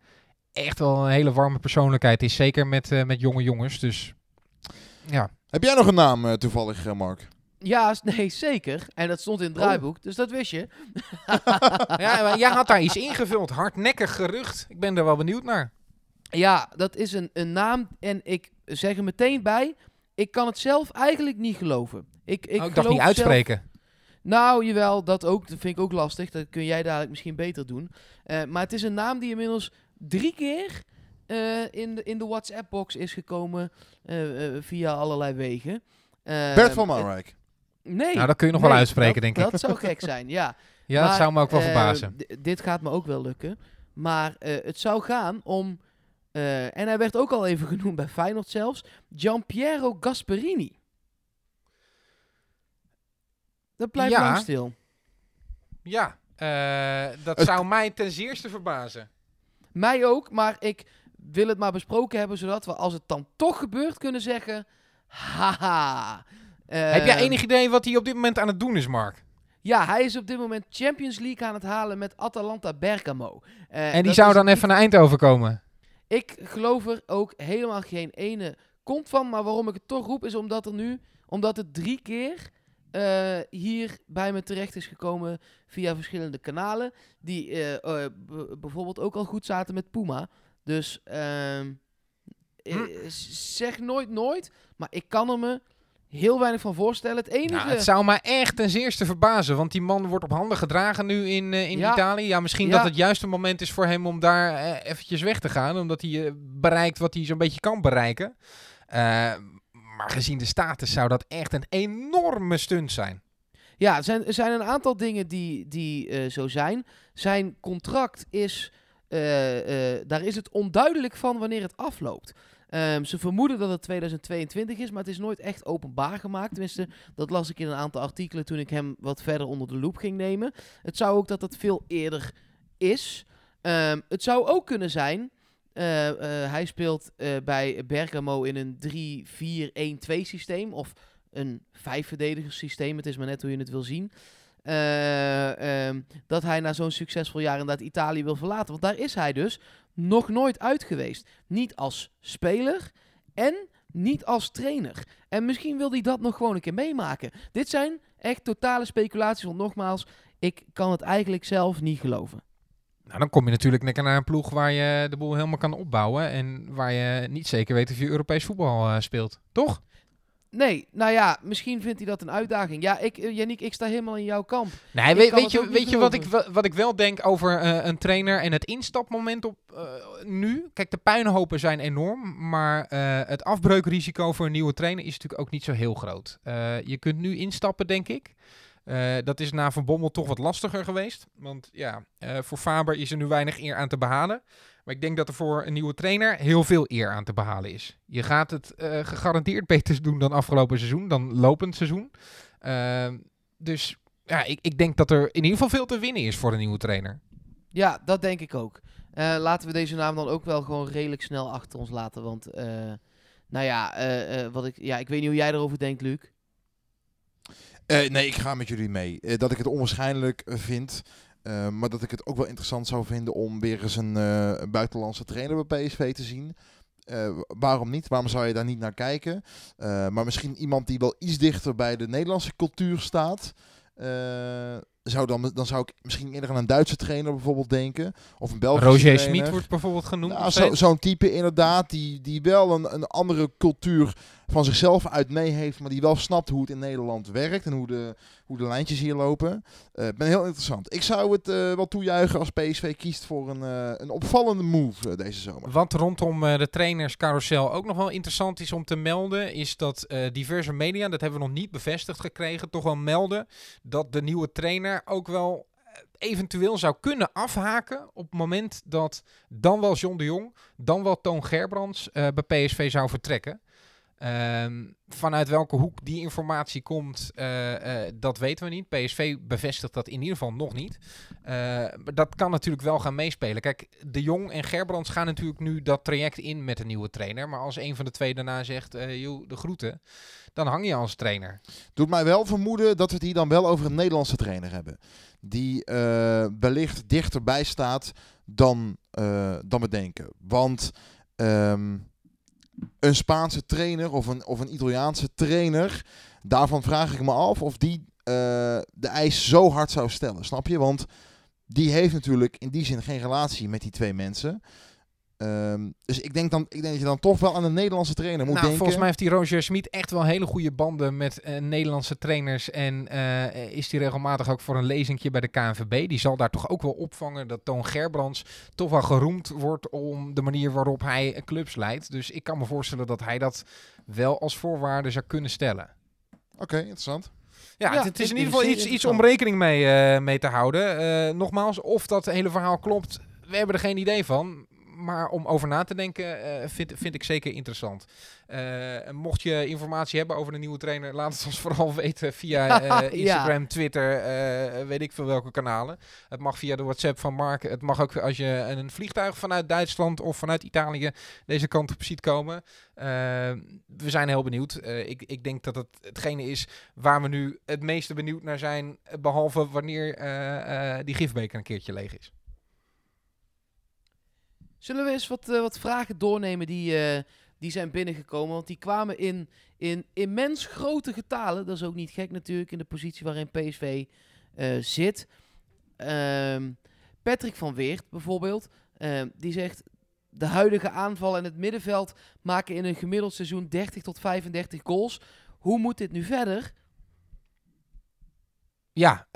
echt wel een hele warme persoonlijkheid is. Zeker met, eh, met jonge jongens. Dus ja. Heb jij nog een naam eh, toevallig, eh, Mark? Ja, nee, zeker. En dat stond in het Oh. draaiboek, dus dat wist je. ja, maar jij had daar iets ingevuld. Hardnekkig gerucht. Ik ben er wel benieuwd naar. Ja, dat is een, een naam en ik zeg er meteen bij, ik kan het zelf eigenlijk niet geloven. Ik, ik, oh, ik dacht niet uitspreken. zelf- nou, jawel, dat ook. Dat vind ik ook lastig. Dat kun jij dadelijk misschien beter doen. Eh, maar het is een naam die inmiddels drie keer eh, in, de, in de WhatsApp-box is gekomen eh, eh, via allerlei wegen. Eh, Bert van Marwijk. Nee. Nou, dat kun je nog wel uitspreken, dat- denk ik. Dat zou gek zijn, ja. Ja, dat zou me ook wel verbazen. dit gaat me ook wel lukken. Maar eh, het zou gaan om... eh, en hij werd ook al even genoemd bij Feyenoord zelfs. Giampiero Gasperini. Dat blijft Ja. lang stil. Ja, eh, dat Het- zou mij ten zeerste verbazen. Mij ook, maar ik wil het maar besproken hebben... zodat we, als het dan toch gebeurt, kunnen zeggen... Haha. Heb jij Eh, enig idee wat hij op dit moment aan het doen is, Mark? Ja, hij is op dit moment Champions League aan het halen met Atalanta Bergamo. Eh, En die zou dan niet- even naar Eindhoven komen. Ik geloof er ook helemaal geen ene kont van. Maar waarom ik het toch roep, is omdat er nu, omdat het drie keer eh, hier bij me terecht is gekomen via verschillende kanalen. Die eh, eh, bijvoorbeeld ook al goed zaten met Puma. Dus ehm, eh, Hm. zeg nooit nooit. Maar ik kan er me heel weinig van voorstellen. Het enige... Nou, het zou mij echt ten zeerste verbazen, want die man wordt op handen gedragen nu in, in Ja. Italië. Ja, misschien Ja. dat het juiste moment is voor hem om daar eventjes weg te gaan, omdat hij bereikt wat hij zo'n beetje kan bereiken. Maar gezien de status zou dat echt een enorme stunt zijn. Ja, er zijn, zijn een aantal dingen die, die eh, zo zijn. Zijn contract is, eh, eh, daar is het onduidelijk van wanneer het afloopt. Ehm, ze vermoeden dat het 2022 is, maar het is nooit echt openbaar gemaakt. Tenminste, dat las ik in een aantal artikelen toen ik hem wat verder onder de loep ging nemen. Het zou ook dat het veel eerder is. Ehm, het zou ook kunnen zijn. Eh, eh, hij speelt eh, bij Bergamo in een 3-4-1-2 systeem. Of een vijf-verdedigers systeem. Het is maar net hoe je het wil zien. Eh, ehm, dat hij na zo'n succesvol jaar inderdaad Italië wil verlaten. Want daar is hij dus nog nooit uit geweest. Niet als speler en niet als trainer. En misschien wil hij dat nog gewoon een keer meemaken. Dit zijn echt totale speculaties. Want nogmaals, ik kan het eigenlijk zelf niet geloven. Nou, dan kom je natuurlijk lekker naar een ploeg waar je de boel helemaal kan opbouwen. En waar je niet zeker weet of je Europees voetbal eh, speelt. Toch? Nee, nou ja, misschien vindt hij dat een uitdaging. Ja, ik, eh, Yannick, ik sta helemaal in jouw kamp. Nee, weet, je, weet je wat, ik, wat ik wel denk over eh, een trainer en het instapmoment op nu? Kijk, de puinhopen zijn enorm, maar het afbreukrisico voor een nieuwe trainer is natuurlijk ook niet zo heel groot. Je kunt nu instappen, denk ik. Eh, dat is na Van Bommel toch wat lastiger geweest. Want ja, eh, voor Faber is er nu weinig eer aan te behalen. Maar ik denk dat er voor een nieuwe trainer heel veel eer aan te behalen is. Je gaat het eh, gegarandeerd beter doen dan afgelopen seizoen, dan lopend seizoen. Ehm, dus ja, ik, ik denk dat er in ieder geval veel te winnen is voor een nieuwe trainer. Ja, dat denk ik ook. Laten we deze naam dan ook wel gewoon redelijk snel achter ons laten. Want, nou ja, wat ik, ja, ik weet niet hoe jij erover denkt, Luc. Eh, nee, ik ga met jullie mee. Eh, dat ik het onwaarschijnlijk vind. eh, maar dat ik het ook wel interessant zou vinden om weer eens een, buitenlandse trainer bij PSV te zien. Waarom niet? Waarom zou je daar niet naar kijken? Maar misschien iemand die wel iets dichter bij de Nederlandse cultuur staat. zou dan, dan zou ik misschien eerder aan een Duitse trainer bijvoorbeeld denken. Of een Belgische Roger. Smit wordt bijvoorbeeld genoemd. Nou, zo-. Zo'n type inderdaad, die, die wel een, een andere cultuur van zichzelf uit mee heeft, maar die wel snapt hoe het in Nederland werkt en hoe de, hoe de lijntjes hier lopen. Eh ben heel interessant. Ik zou het eh, wel toejuichen als PSV kiest voor een, eh, een opvallende move deze zomer. Wat rondom de trainerscarousel ook nog wel interessant is om te melden, is dat diverse media, dat hebben we nog niet bevestigd gekregen, toch wel melden dat de nieuwe trainer ook wel eventueel zou kunnen afhaken op het moment dat dan wel John de Jong, dan wel Toon Gerbrands bij PSV zou vertrekken. Ehm, vanuit welke hoek die informatie komt, eh, eh, dat weten we niet. PSV bevestigt dat in ieder geval nog niet. Eh, maar dat kan natuurlijk wel gaan meespelen. Kijk, De Jong en Gerbrands gaan natuurlijk nu dat traject in met een nieuwe trainer. Maar als een van de twee daarna zegt, eh joh, de groeten, dan hang je als trainer. Doet mij wel vermoeden dat we het hier dan wel over een Nederlandse trainer hebben. Die eh, wellicht dichterbij staat dan, eh, dan we denken. Want ehm, een Spaanse trainer of een, of een Italiaanse trainer, daarvan vraag ik me af of die eh, de eis zo hard zou stellen. Snap je? Want die heeft natuurlijk in die zin geen relatie met die twee mensen. Ehm, dus ik denk, dan, ik denk dat je dan toch wel aan een Nederlandse trainer moet nou, denken. volgens mij heeft die Roger Smit echt wel hele goede banden met eh, Nederlandse trainers. En eh, is die regelmatig ook voor een lezingje bij de KNVB. Die zal daar toch ook wel opvangen dat Toon Gerbrands toch wel geroemd wordt om de manier waarop hij clubs leidt. Dus ik kan me voorstellen dat hij dat wel als voorwaarde zou kunnen stellen. Oké, interessant. Ja, Ja, het, is in ieder geval iets, iets om rekening mee, eh, mee te houden. Eh, nogmaals, of dat hele verhaal klopt, we hebben er geen idee van. Maar om over na te denken, eh, vind, vind ik zeker interessant. Eh, mocht je informatie hebben over een nieuwe trainer, laat het ons vooral weten via eh, Ja. Instagram, Twitter, eh, weet ik veel welke kanalen. Het mag via de WhatsApp van Mark. Het mag ook als je een vliegtuig vanuit Duitsland of vanuit Italië deze kant op ziet komen. We zijn heel benieuwd. Ik, ik denk dat het hetgene is waar we nu het meeste benieuwd naar zijn. eh, Behalve wanneer die gifbeker een keertje leeg is. Zullen we eens wat, eh, wat vragen doornemen die, eh, die zijn binnengekomen? Want die kwamen in, in immens grote getalen. Dat is ook niet gek natuurlijk in de positie waarin PSV eh, zit. Ehm, Patrick van Weert bijvoorbeeld, ehm, die zegt... De huidige aanval en het middenveld maken in een gemiddeld seizoen 30 tot 35 goals. Hoe moet dit nu verder? Ja,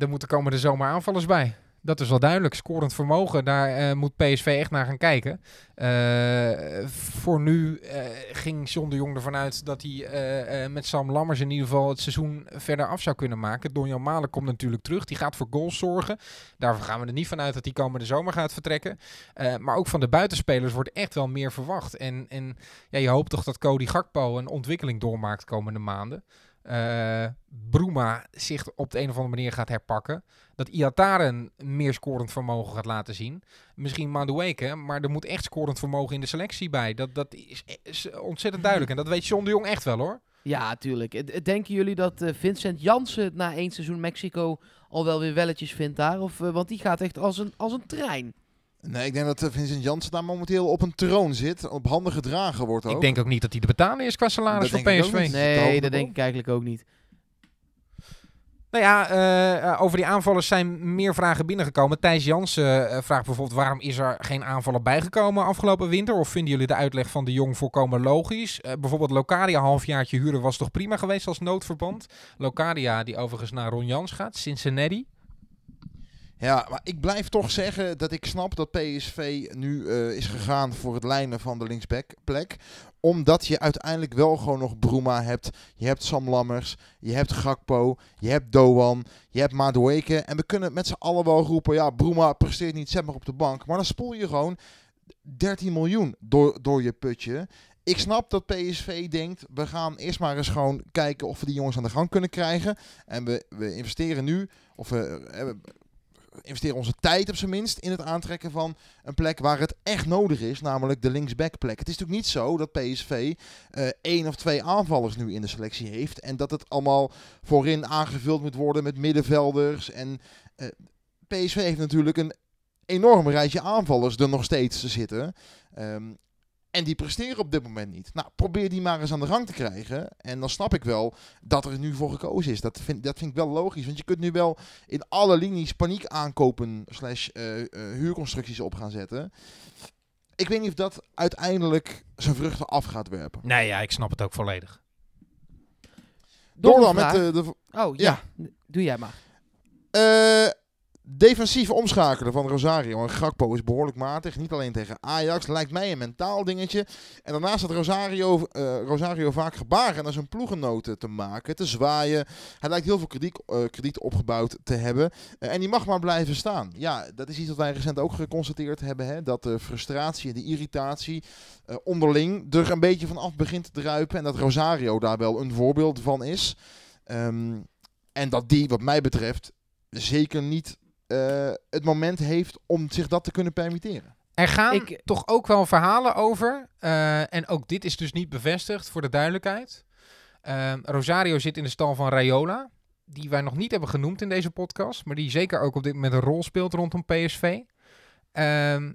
er moeten komende zomer aanvallers bij. Dat is wel duidelijk. Scorend vermogen, daar eh, moet PSV echt naar gaan kijken. Eh, voor nu eh, ging John de Jong ervan uit dat hij met Sam Lammers in ieder geval het seizoen verder af zou kunnen maken. Donjan Malen komt natuurlijk terug. Die gaat voor goals zorgen. Daarvoor gaan we er niet vanuit dat hij komende zomer gaat vertrekken. Maar ook van de buitenspelers wordt echt wel meer verwacht. En, en ja, je hoopt toch dat Cody Gakpo een ontwikkeling doormaakt komende maanden. Eh Bruma zich op de een of andere manier gaat herpakken. Dat Iataren meer scorend vermogen gaat laten zien. Misschien Madueke, maar er moet echt scorend vermogen in de selectie bij. Dat, dat is, ontzettend duidelijk. En dat weet John de Jong echt wel hoor. Ja, tuurlijk. Denken jullie dat eh, Vincent Jansen na één seizoen Mexico al wel weer welletjes vindt daar? Of, eh, want die gaat echt als een, als een trein. Nee, ik denk dat eh, Vincent Janssen daar momenteel op een troon zit. Op handen gedragen wordt ook. Ik denk ook niet dat hij te betalen is qua salaris Dat voor PSV. Nee, dat denk ik eigenlijk ook niet. Nou ja, eh, eh, over die aanvallers zijn meer vragen binnengekomen. Thijs Jansen vraagt bijvoorbeeld waarom is er geen aanvaller bijgekomen afgelopen winter? Of vinden jullie de uitleg van de Jong volkomen logisch? Eh, bijvoorbeeld Locadia halfjaartje huren was toch prima geweest als noodverband? Locadia die overigens naar Ron Jans gaat, Cincinnati. Ja, maar ik blijf toch zeggen dat ik snap dat PSV nu eh, is gegaan voor het lijnen van de linksbackplek. Omdat je uiteindelijk wel gewoon nog Bruma hebt. Je hebt Sam Lammers, je hebt Gakpo, je hebt Doan, je hebt Madueke. En we kunnen met z'n allen wel roepen, ja, Bruma presteert niet, zet maar op de bank. Maar dan spoel je gewoon 13 miljoen door, door je putje. Ik snap dat PSV denkt, we gaan eerst maar eens gewoon kijken of we die jongens aan de gang kunnen krijgen. En we, we investeren nu, of we, eh, we investeren onze tijd op zijn minst in het aantrekken van een plek waar het echt nodig is, namelijk de linksbackplek. Het is natuurlijk niet zo dat PSV eh, één of twee aanvallers nu in de selectie heeft en dat het allemaal voorin aangevuld moet worden met middenvelders. En eh, PSV heeft natuurlijk een enorm rijtje aanvallers er nog steeds te zitten. Ehm, en die presteren op dit moment niet. Nou, probeer die maar eens aan de gang te krijgen. En dan snap ik wel dat er nu voor gekozen is. Dat vind, dat vind ik wel logisch. Want je kunt nu wel in alle linies paniek aankopen slash eh, eh, huurconstructies op gaan zetten. Ik weet niet of dat uiteindelijk zijn vruchten af gaat werpen. Nee, ja, ik snap het ook volledig. Door dan met de, de Oh, ja. Doe jij maar. eh, defensieve omschakelen van Rosario en Gakpo is behoorlijk matig. Niet alleen tegen Ajax. Lijkt mij een mentaal dingetje. En daarnaast had Rosario, eh, Rosario vaak gebaren naar zijn ploegenoten te maken, te zwaaien. Hij lijkt heel veel krediet, eh, krediet opgebouwd te hebben. Eh, en die mag maar blijven staan. Ja, dat is iets wat wij recent ook geconstateerd hebben. Hè? Dat de frustratie en de irritatie onderling er een beetje van af begint te druipen. En dat Rosario daar wel een voorbeeld van is. Ehm, en dat die, wat mij betreft, zeker niet eh, het moment heeft om zich dat te kunnen permitteren. Er gaan Ik- toch ook wel verhalen over. eh, en ook dit is dus niet bevestigd, voor de duidelijkheid. Ehm, Rosario zit in de stal van Rayola. Die wij nog niet hebben genoemd in deze podcast. Maar die zeker ook op dit moment een rol speelt rondom PSV. Ehm,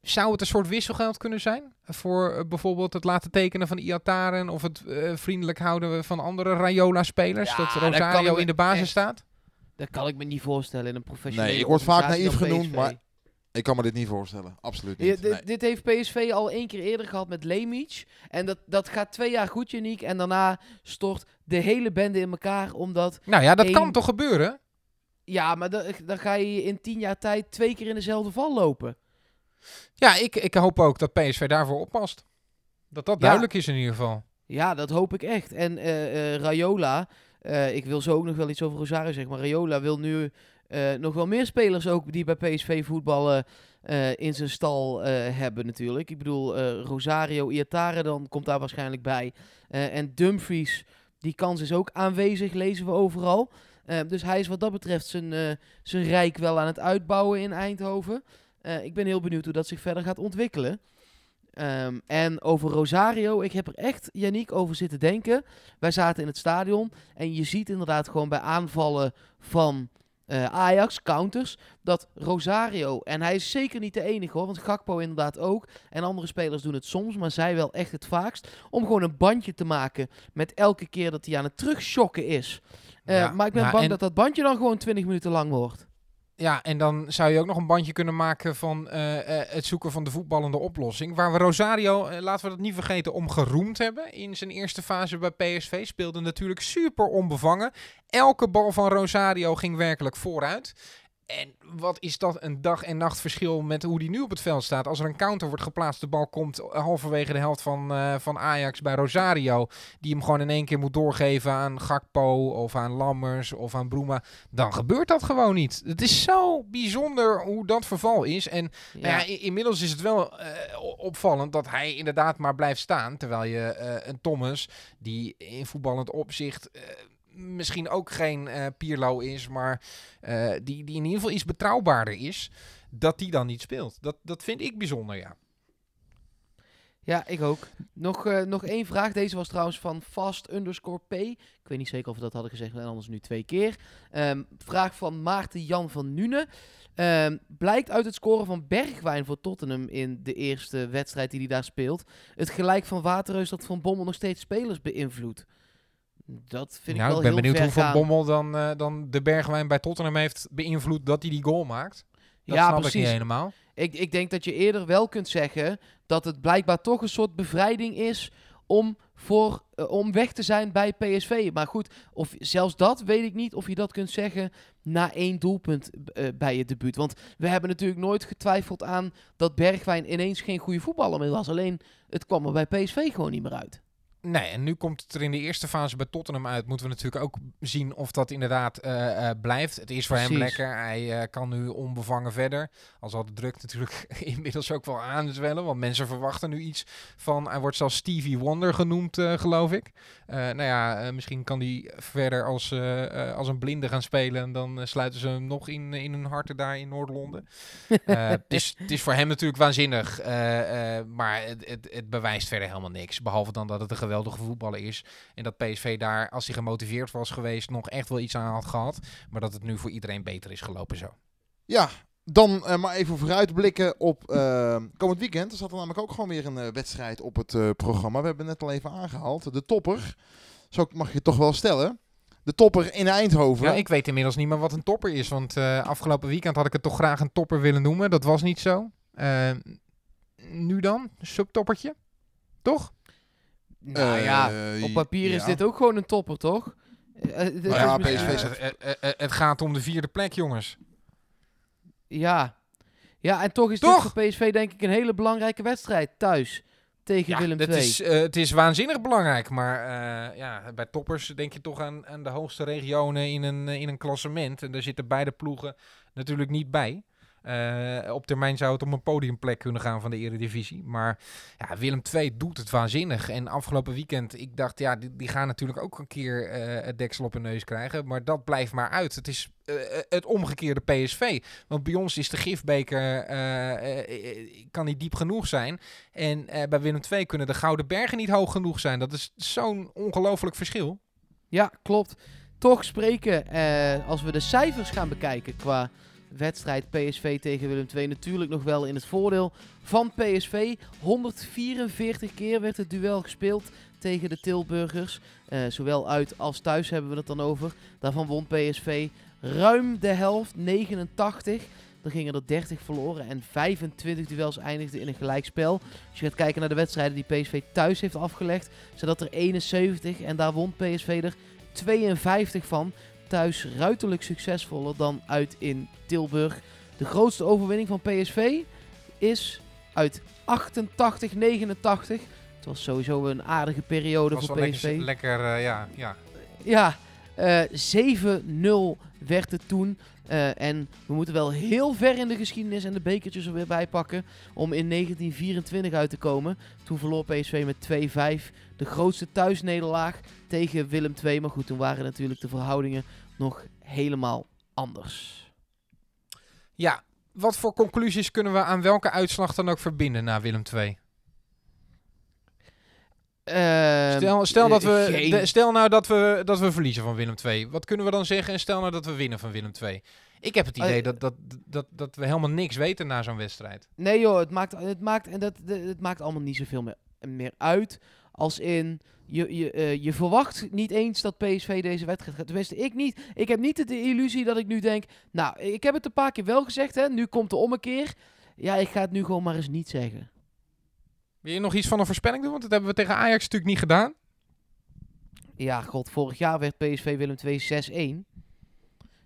zou het een soort wisselgeld kunnen zijn? Voor eh, bijvoorbeeld het laten tekenen van Iataren. Of het eh, vriendelijk houden van andere Rayola-spelers. Ja, dat Rosario in de basis echt- staat? Dat kan ik me niet voorstellen in een professionele Nee, ik word vaak naïef genoemd, maar Ik kan me dit niet voorstellen. Absoluut Ja, niet. dit, Nee. dit heeft PSV al één keer eerder gehad met Lemic. En dat, dat gaat twee jaar goed, Janiek. En daarna stort de hele bende in elkaar. Omdat, Nou ja, dat kan toch gebeuren? ja, maar dan, dan ga je in tien jaar tijd twee keer in dezelfde val lopen. Ja, ik, ik hoop ook dat PSV daarvoor oppast. Dat dat Ja. duidelijk is in ieder geval. Ja, dat hoop ik echt. En eh, eh, Rayola, eh, ik wil zo ook nog wel iets over Rosario zeggen, maar Rayola wil nu eh, nog wel meer spelers ook die bij PSV voetballen eh, in zijn stal hebben natuurlijk. Ik bedoel, Rosario, Iatare dan komt daar waarschijnlijk bij. En Dumfries, die kans is ook aanwezig, lezen we overal. Dus hij is wat dat betreft zijn, zijn rijk wel aan het uitbouwen in Eindhoven. Ik ben heel benieuwd hoe dat zich verder gaat ontwikkelen. Ehm, en over Rosario, ik heb er echt, Yannick, over zitten denken. Wij zaten in het stadion en je ziet inderdaad gewoon bij aanvallen van eh, Ajax, counters, dat Rosario, en hij is zeker niet de enige hoor, want Gakpo inderdaad ook, en andere spelers doen het soms, maar zij wel echt het vaakst, om gewoon een bandje te maken met elke keer dat hij aan het terugschokken is. Eh, Ja, maar ik ben nou, bang en- dat dat bandje dan gewoon 20 minuten lang wordt. Ja, en dan zou je ook nog een bandje kunnen maken van eh, eh, het zoeken van de voetballende oplossing. Waar we Rosario, eh, laten we dat niet vergeten, om geroemd hebben. In zijn eerste fase bij PSV speelde natuurlijk super onbevangen. Elke bal van Rosario ging werkelijk vooruit. En wat is dat een dag en nacht verschil met hoe die nu op het veld staat. Als er een counter wordt geplaatst, de bal komt halverwege de helft van, eh, van Ajax bij Rosario. Die hem gewoon in één keer moet doorgeven aan Gakpo of aan Lammers of aan Bruma. Dan gebeurt dat gewoon niet. Het is zo bijzonder hoe dat verval is. En Nou ja, inmiddels is het wel eh, opvallend dat hij inderdaad maar blijft staan. Terwijl je eh, een Thomas, die in voetballend opzicht eh, misschien ook geen eh Pierlo is, maar eh, die, die in ieder geval iets betrouwbaarder is, dat die dan niet speelt. Dat, dat vind ik bijzonder, ja. Ja, ik ook. Nog, eh, nog één vraag. Deze was trouwens van fast underscore p. Ik weet niet zeker of we dat hadden gezegd, en anders nu twee keer. Ehm, vraag van Maarten Jan van Nune. Ehm, blijkt uit het scoren van Bergwijn voor Tottenham in de eerste wedstrijd die hij daar speelt. Het gelijk van Waterreus dat Van Bommel nog steeds spelers beïnvloedt. Dat vind nou, ik wel ik ben heel benieuwd ver hoe Van gaan. Bommel dan, eh, dan de Bergwijn bij Tottenham heeft beïnvloed dat hij die goal maakt. Dat ja, snap ik precies. niet helemaal. Ik, ik denk dat je eerder wel kunt zeggen dat het blijkbaar toch een soort bevrijding is om, voor, eh, om weg te zijn bij PSV. Maar goed, of zelfs dat weet ik niet of je dat kunt zeggen na één doelpunt eh, bij je debuut. Want we hebben natuurlijk nooit getwijfeld aan dat Bergwijn ineens geen goede voetballer meer was. Alleen het kwam er bij PSV gewoon niet meer uit. Nee, en nu komt het er in de eerste fase bij Tottenham uit. Moeten we natuurlijk ook zien of dat inderdaad eh, eh, blijft. Het is voor hem lekker. Hij eh, kan nu onbevangen verder. Al zal de druk natuurlijk inmiddels ook wel aanzwellen. Want mensen verwachten nu iets van... Hij wordt zelfs Stevie Wonder genoemd, geloof ik. Nou ja, misschien kan hij verder als, als een blinde gaan spelen. En dan sluiten ze hem nog in, in hun harten daar in Noord-Londen. Het, is, het is voor hem natuurlijk waanzinnig. maar het, het, het bewijst verder helemaal niks. Behalve dan dat het een geweldige voetballer is. En dat PSV daar, als hij gemotiveerd was geweest, nog echt wel iets aan had gehad. Maar dat het nu voor iedereen beter is gelopen zo. Ja, dan eh, maar even vooruitblikken op eh, komend weekend. Er zat er namelijk ook gewoon weer een eh, wedstrijd op het programma. We hebben het net al even aangehaald. De topper. Zo mag je het toch wel stellen. De topper in Eindhoven. Ja, ik weet inmiddels niet meer wat een topper is. Want afgelopen weekend had ik het toch graag een topper willen noemen. Dat was niet zo. Nu dan? Subtoppertje? Toch? Nou Eh, ja, op papier is ja. dit ook gewoon een topper, toch? Eh, eh, is ja, PSV Eh, zegt- eh, eh, eh, het gaat om de vierde plek, jongens. Ja. Ja, en toch is Toch? dit voor PSV denk ik een hele belangrijke wedstrijd thuis tegen Willem II. is, eh, het is waanzinnig belangrijk. Maar eh, ja, bij toppers denk je toch aan, aan de hoogste regionen in een, eh, in een klassement. En daar zitten beide ploegen natuurlijk niet bij. Eh, op termijn zou het om een podiumplek kunnen gaan van de Eredivisie. Maar ja, Willem II doet het waanzinnig. En afgelopen weekend, ik dacht, ja, die, die gaan natuurlijk ook een keer eh, het deksel op hun neus krijgen. Maar dat blijft maar uit. Het is eh, het omgekeerde PSV. Want bij ons is de gifbeker, kan niet diep genoeg zijn. En bij Willem II kunnen de Gouden Bergen niet hoog genoeg zijn. Dat is zo'n ongelooflijk verschil. Ja, klopt. Toch spreken, als we de cijfers gaan bekijken qua wedstrijd PSV tegen Willem II, natuurlijk nog wel in het voordeel van PSV. 144 keer werd het duel gespeeld tegen de Tilburgers. Eh, zowel uit als thuis hebben we het dan over. Daarvan won PSV ruim de helft, 89. Er gingen er 30 verloren en 25 duels eindigden in een gelijkspel. Als je gaat kijken naar de wedstrijden die PSV thuis heeft afgelegd, zijn dat er 71 en daar won PSV er 52 van. Thuis ruiterlijk succesvoller dan uit in Tilburg. De grootste overwinning van PSV is uit 88-89. Het was sowieso een aardige periode voor PSV. lekker, lekker eh, ja, ja. Ja, eh 7-0 werd het toen. Eh, en we moeten wel heel ver in de geschiedenis en de bekertjes er weer bij pakken om in 1924 uit te komen. Toen verloor PSV met 2-5 de grootste thuisnederlaag tegen Willem II. Maar goed, toen waren natuurlijk de verhoudingen nog helemaal anders. ja, wat voor conclusies kunnen we aan welke uitslag dan ook verbinden na Willem II? Ehm, Stel, stel, dat we, geen- de- stel nou dat we, dat we verliezen van Willem II. Wat kunnen we dan zeggen? En stel nou dat we winnen van Willem II. Ik heb het idee Eh, dat, dat, dat, dat we helemaal niks weten na zo'n wedstrijd. Nee joh, het maakt, het maakt, en dat, het maakt allemaal niet zoveel meer, meer uit. Als in, je, je, eh, je verwacht niet eens dat PSV deze wedstrijd gaat. Tenminste, ik niet. Ik heb niet de illusie dat ik nu denk... Nou, ik heb het een paar keer wel gezegd, hè. Nu komt de ommekeer. Ja, ik ga het nu gewoon maar eens niet zeggen. Wil je nog iets van een voorspelling doen? Want dat hebben we tegen Ajax natuurlijk niet gedaan. Ja, god, vorig jaar werd PSV Willem II 6-1.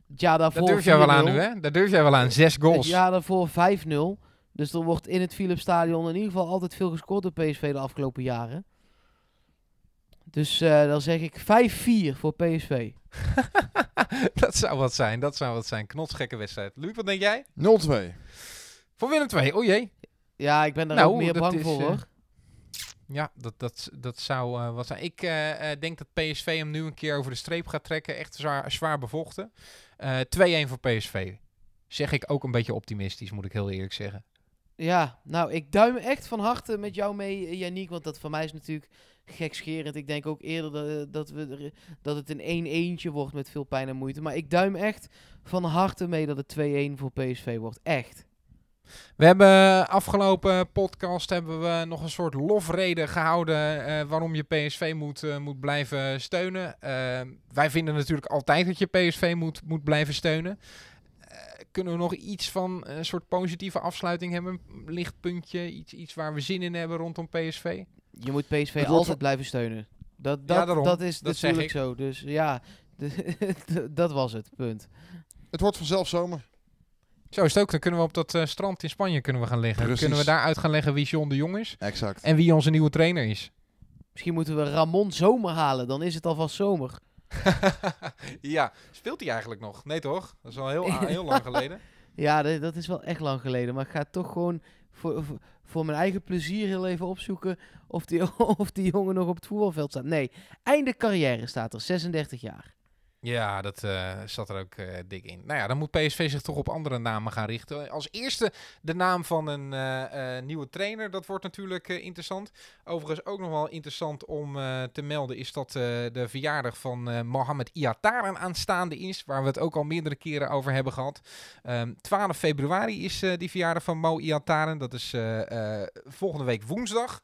Het jaar daarvoor Daar durf jij wel aan 4-0. nu, hè? Daar durf jij wel aan. Zes goals. jaar daarvoor 5-0. Dus er wordt in het Philips Stadion in ieder geval altijd veel gescoord door PSV de afgelopen jaren. Dus eh, dan zeg ik 5-4 voor PSV. dat zou wat zijn. Dat zou wat zijn. Knotsgekke wedstrijd. Luc, wat denk jij? 0-2. Voor Willem 2. O jee. Ja, ik ben daar Nou, ook meer bang is, voor eh, hoor. Ja, dat, dat, dat zou eh, wat zijn. Ik eh, denk dat PSV hem nu een keer over de streep gaat trekken. Echt zwaar, zwaar bevochten. Eh 2-1 voor PSV. Zeg ik ook een beetje optimistisch, moet ik heel eerlijk zeggen. Ja, nou, ik duim echt van harte met jou mee, Yannick. Want dat voor mij is natuurlijk gekscherend. Ik denk ook eerder dat, dat, we er- dat het een 1-1'tje wordt met veel pijn en moeite. Maar ik duim echt van harte mee dat het 2-1 voor PSV wordt. Echt. We hebben afgelopen podcast hebben we nog een soort lofrede gehouden eh, waarom je PSV moet, eh, moet blijven steunen. Eh, wij vinden natuurlijk altijd dat je PSV moet, moet blijven steunen. Eh, kunnen we nog iets van een soort positieve afsluiting hebben? Een lichtpuntje, iets, iets waar we zin in hebben rondom PSV? Je moet PSV altijd blijven steunen. Dat, Ja, dat, daarom. dat is Dat zeg natuurlijk zo. Dus ja, dat was het, punt. Het wordt vanzelf zomer. Zo is het ook. Dan kunnen we op dat eh, strand in Spanje kunnen we gaan liggen. Dan Precies. kunnen we daaruit gaan leggen wie John de Jong is Exact. en wie onze nieuwe trainer is. Misschien moeten we Ramon Zomer halen, dan is het alvast zomer. ja, speelt hij eigenlijk nog? Nee toch? Dat is al heel, heel lang geleden. Ja, dat, is wel echt lang geleden. Maar ik ga toch gewoon voor, voor, voor mijn eigen plezier heel even opzoeken of die, of die jongen nog op het voetbalveld staat. Nee, einde carrière staat er, 36 jaar. Ja, dat eh, zat er ook eh, dik in. Nou ja, dan moet PSV zich toch op andere namen gaan richten. Als eerste de naam van een eh, nieuwe trainer. Dat wordt natuurlijk interessant. Overigens ook nog wel interessant om te melden is dat de verjaardag van Mohamed Iataren aanstaande is. Waar we het ook al meerdere keren over hebben gehad. Ehm 12 februari is die verjaardag van Mo Iataren. Dat is volgende week woensdag.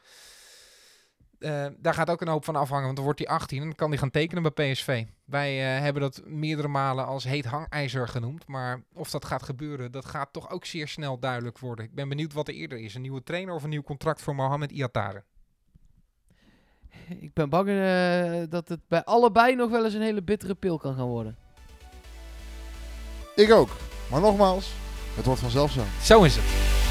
Eh, daar gaat ook een hoop van afhangen, want dan wordt hij 18 en dan kan hij gaan tekenen bij PSV. Wij eh, hebben dat meerdere malen als heet hangijzer genoemd, maar of dat gaat gebeuren, dat gaat toch ook zeer snel duidelijk worden. Ik ben benieuwd wat er eerder is, een nieuwe trainer of een nieuw contract voor Mohamed Iatare. Ik ben bang eh, dat het bij allebei nog wel eens een hele bittere pil kan gaan worden. Ik ook. Maar nogmaals, het wordt vanzelf zo. Zo is het.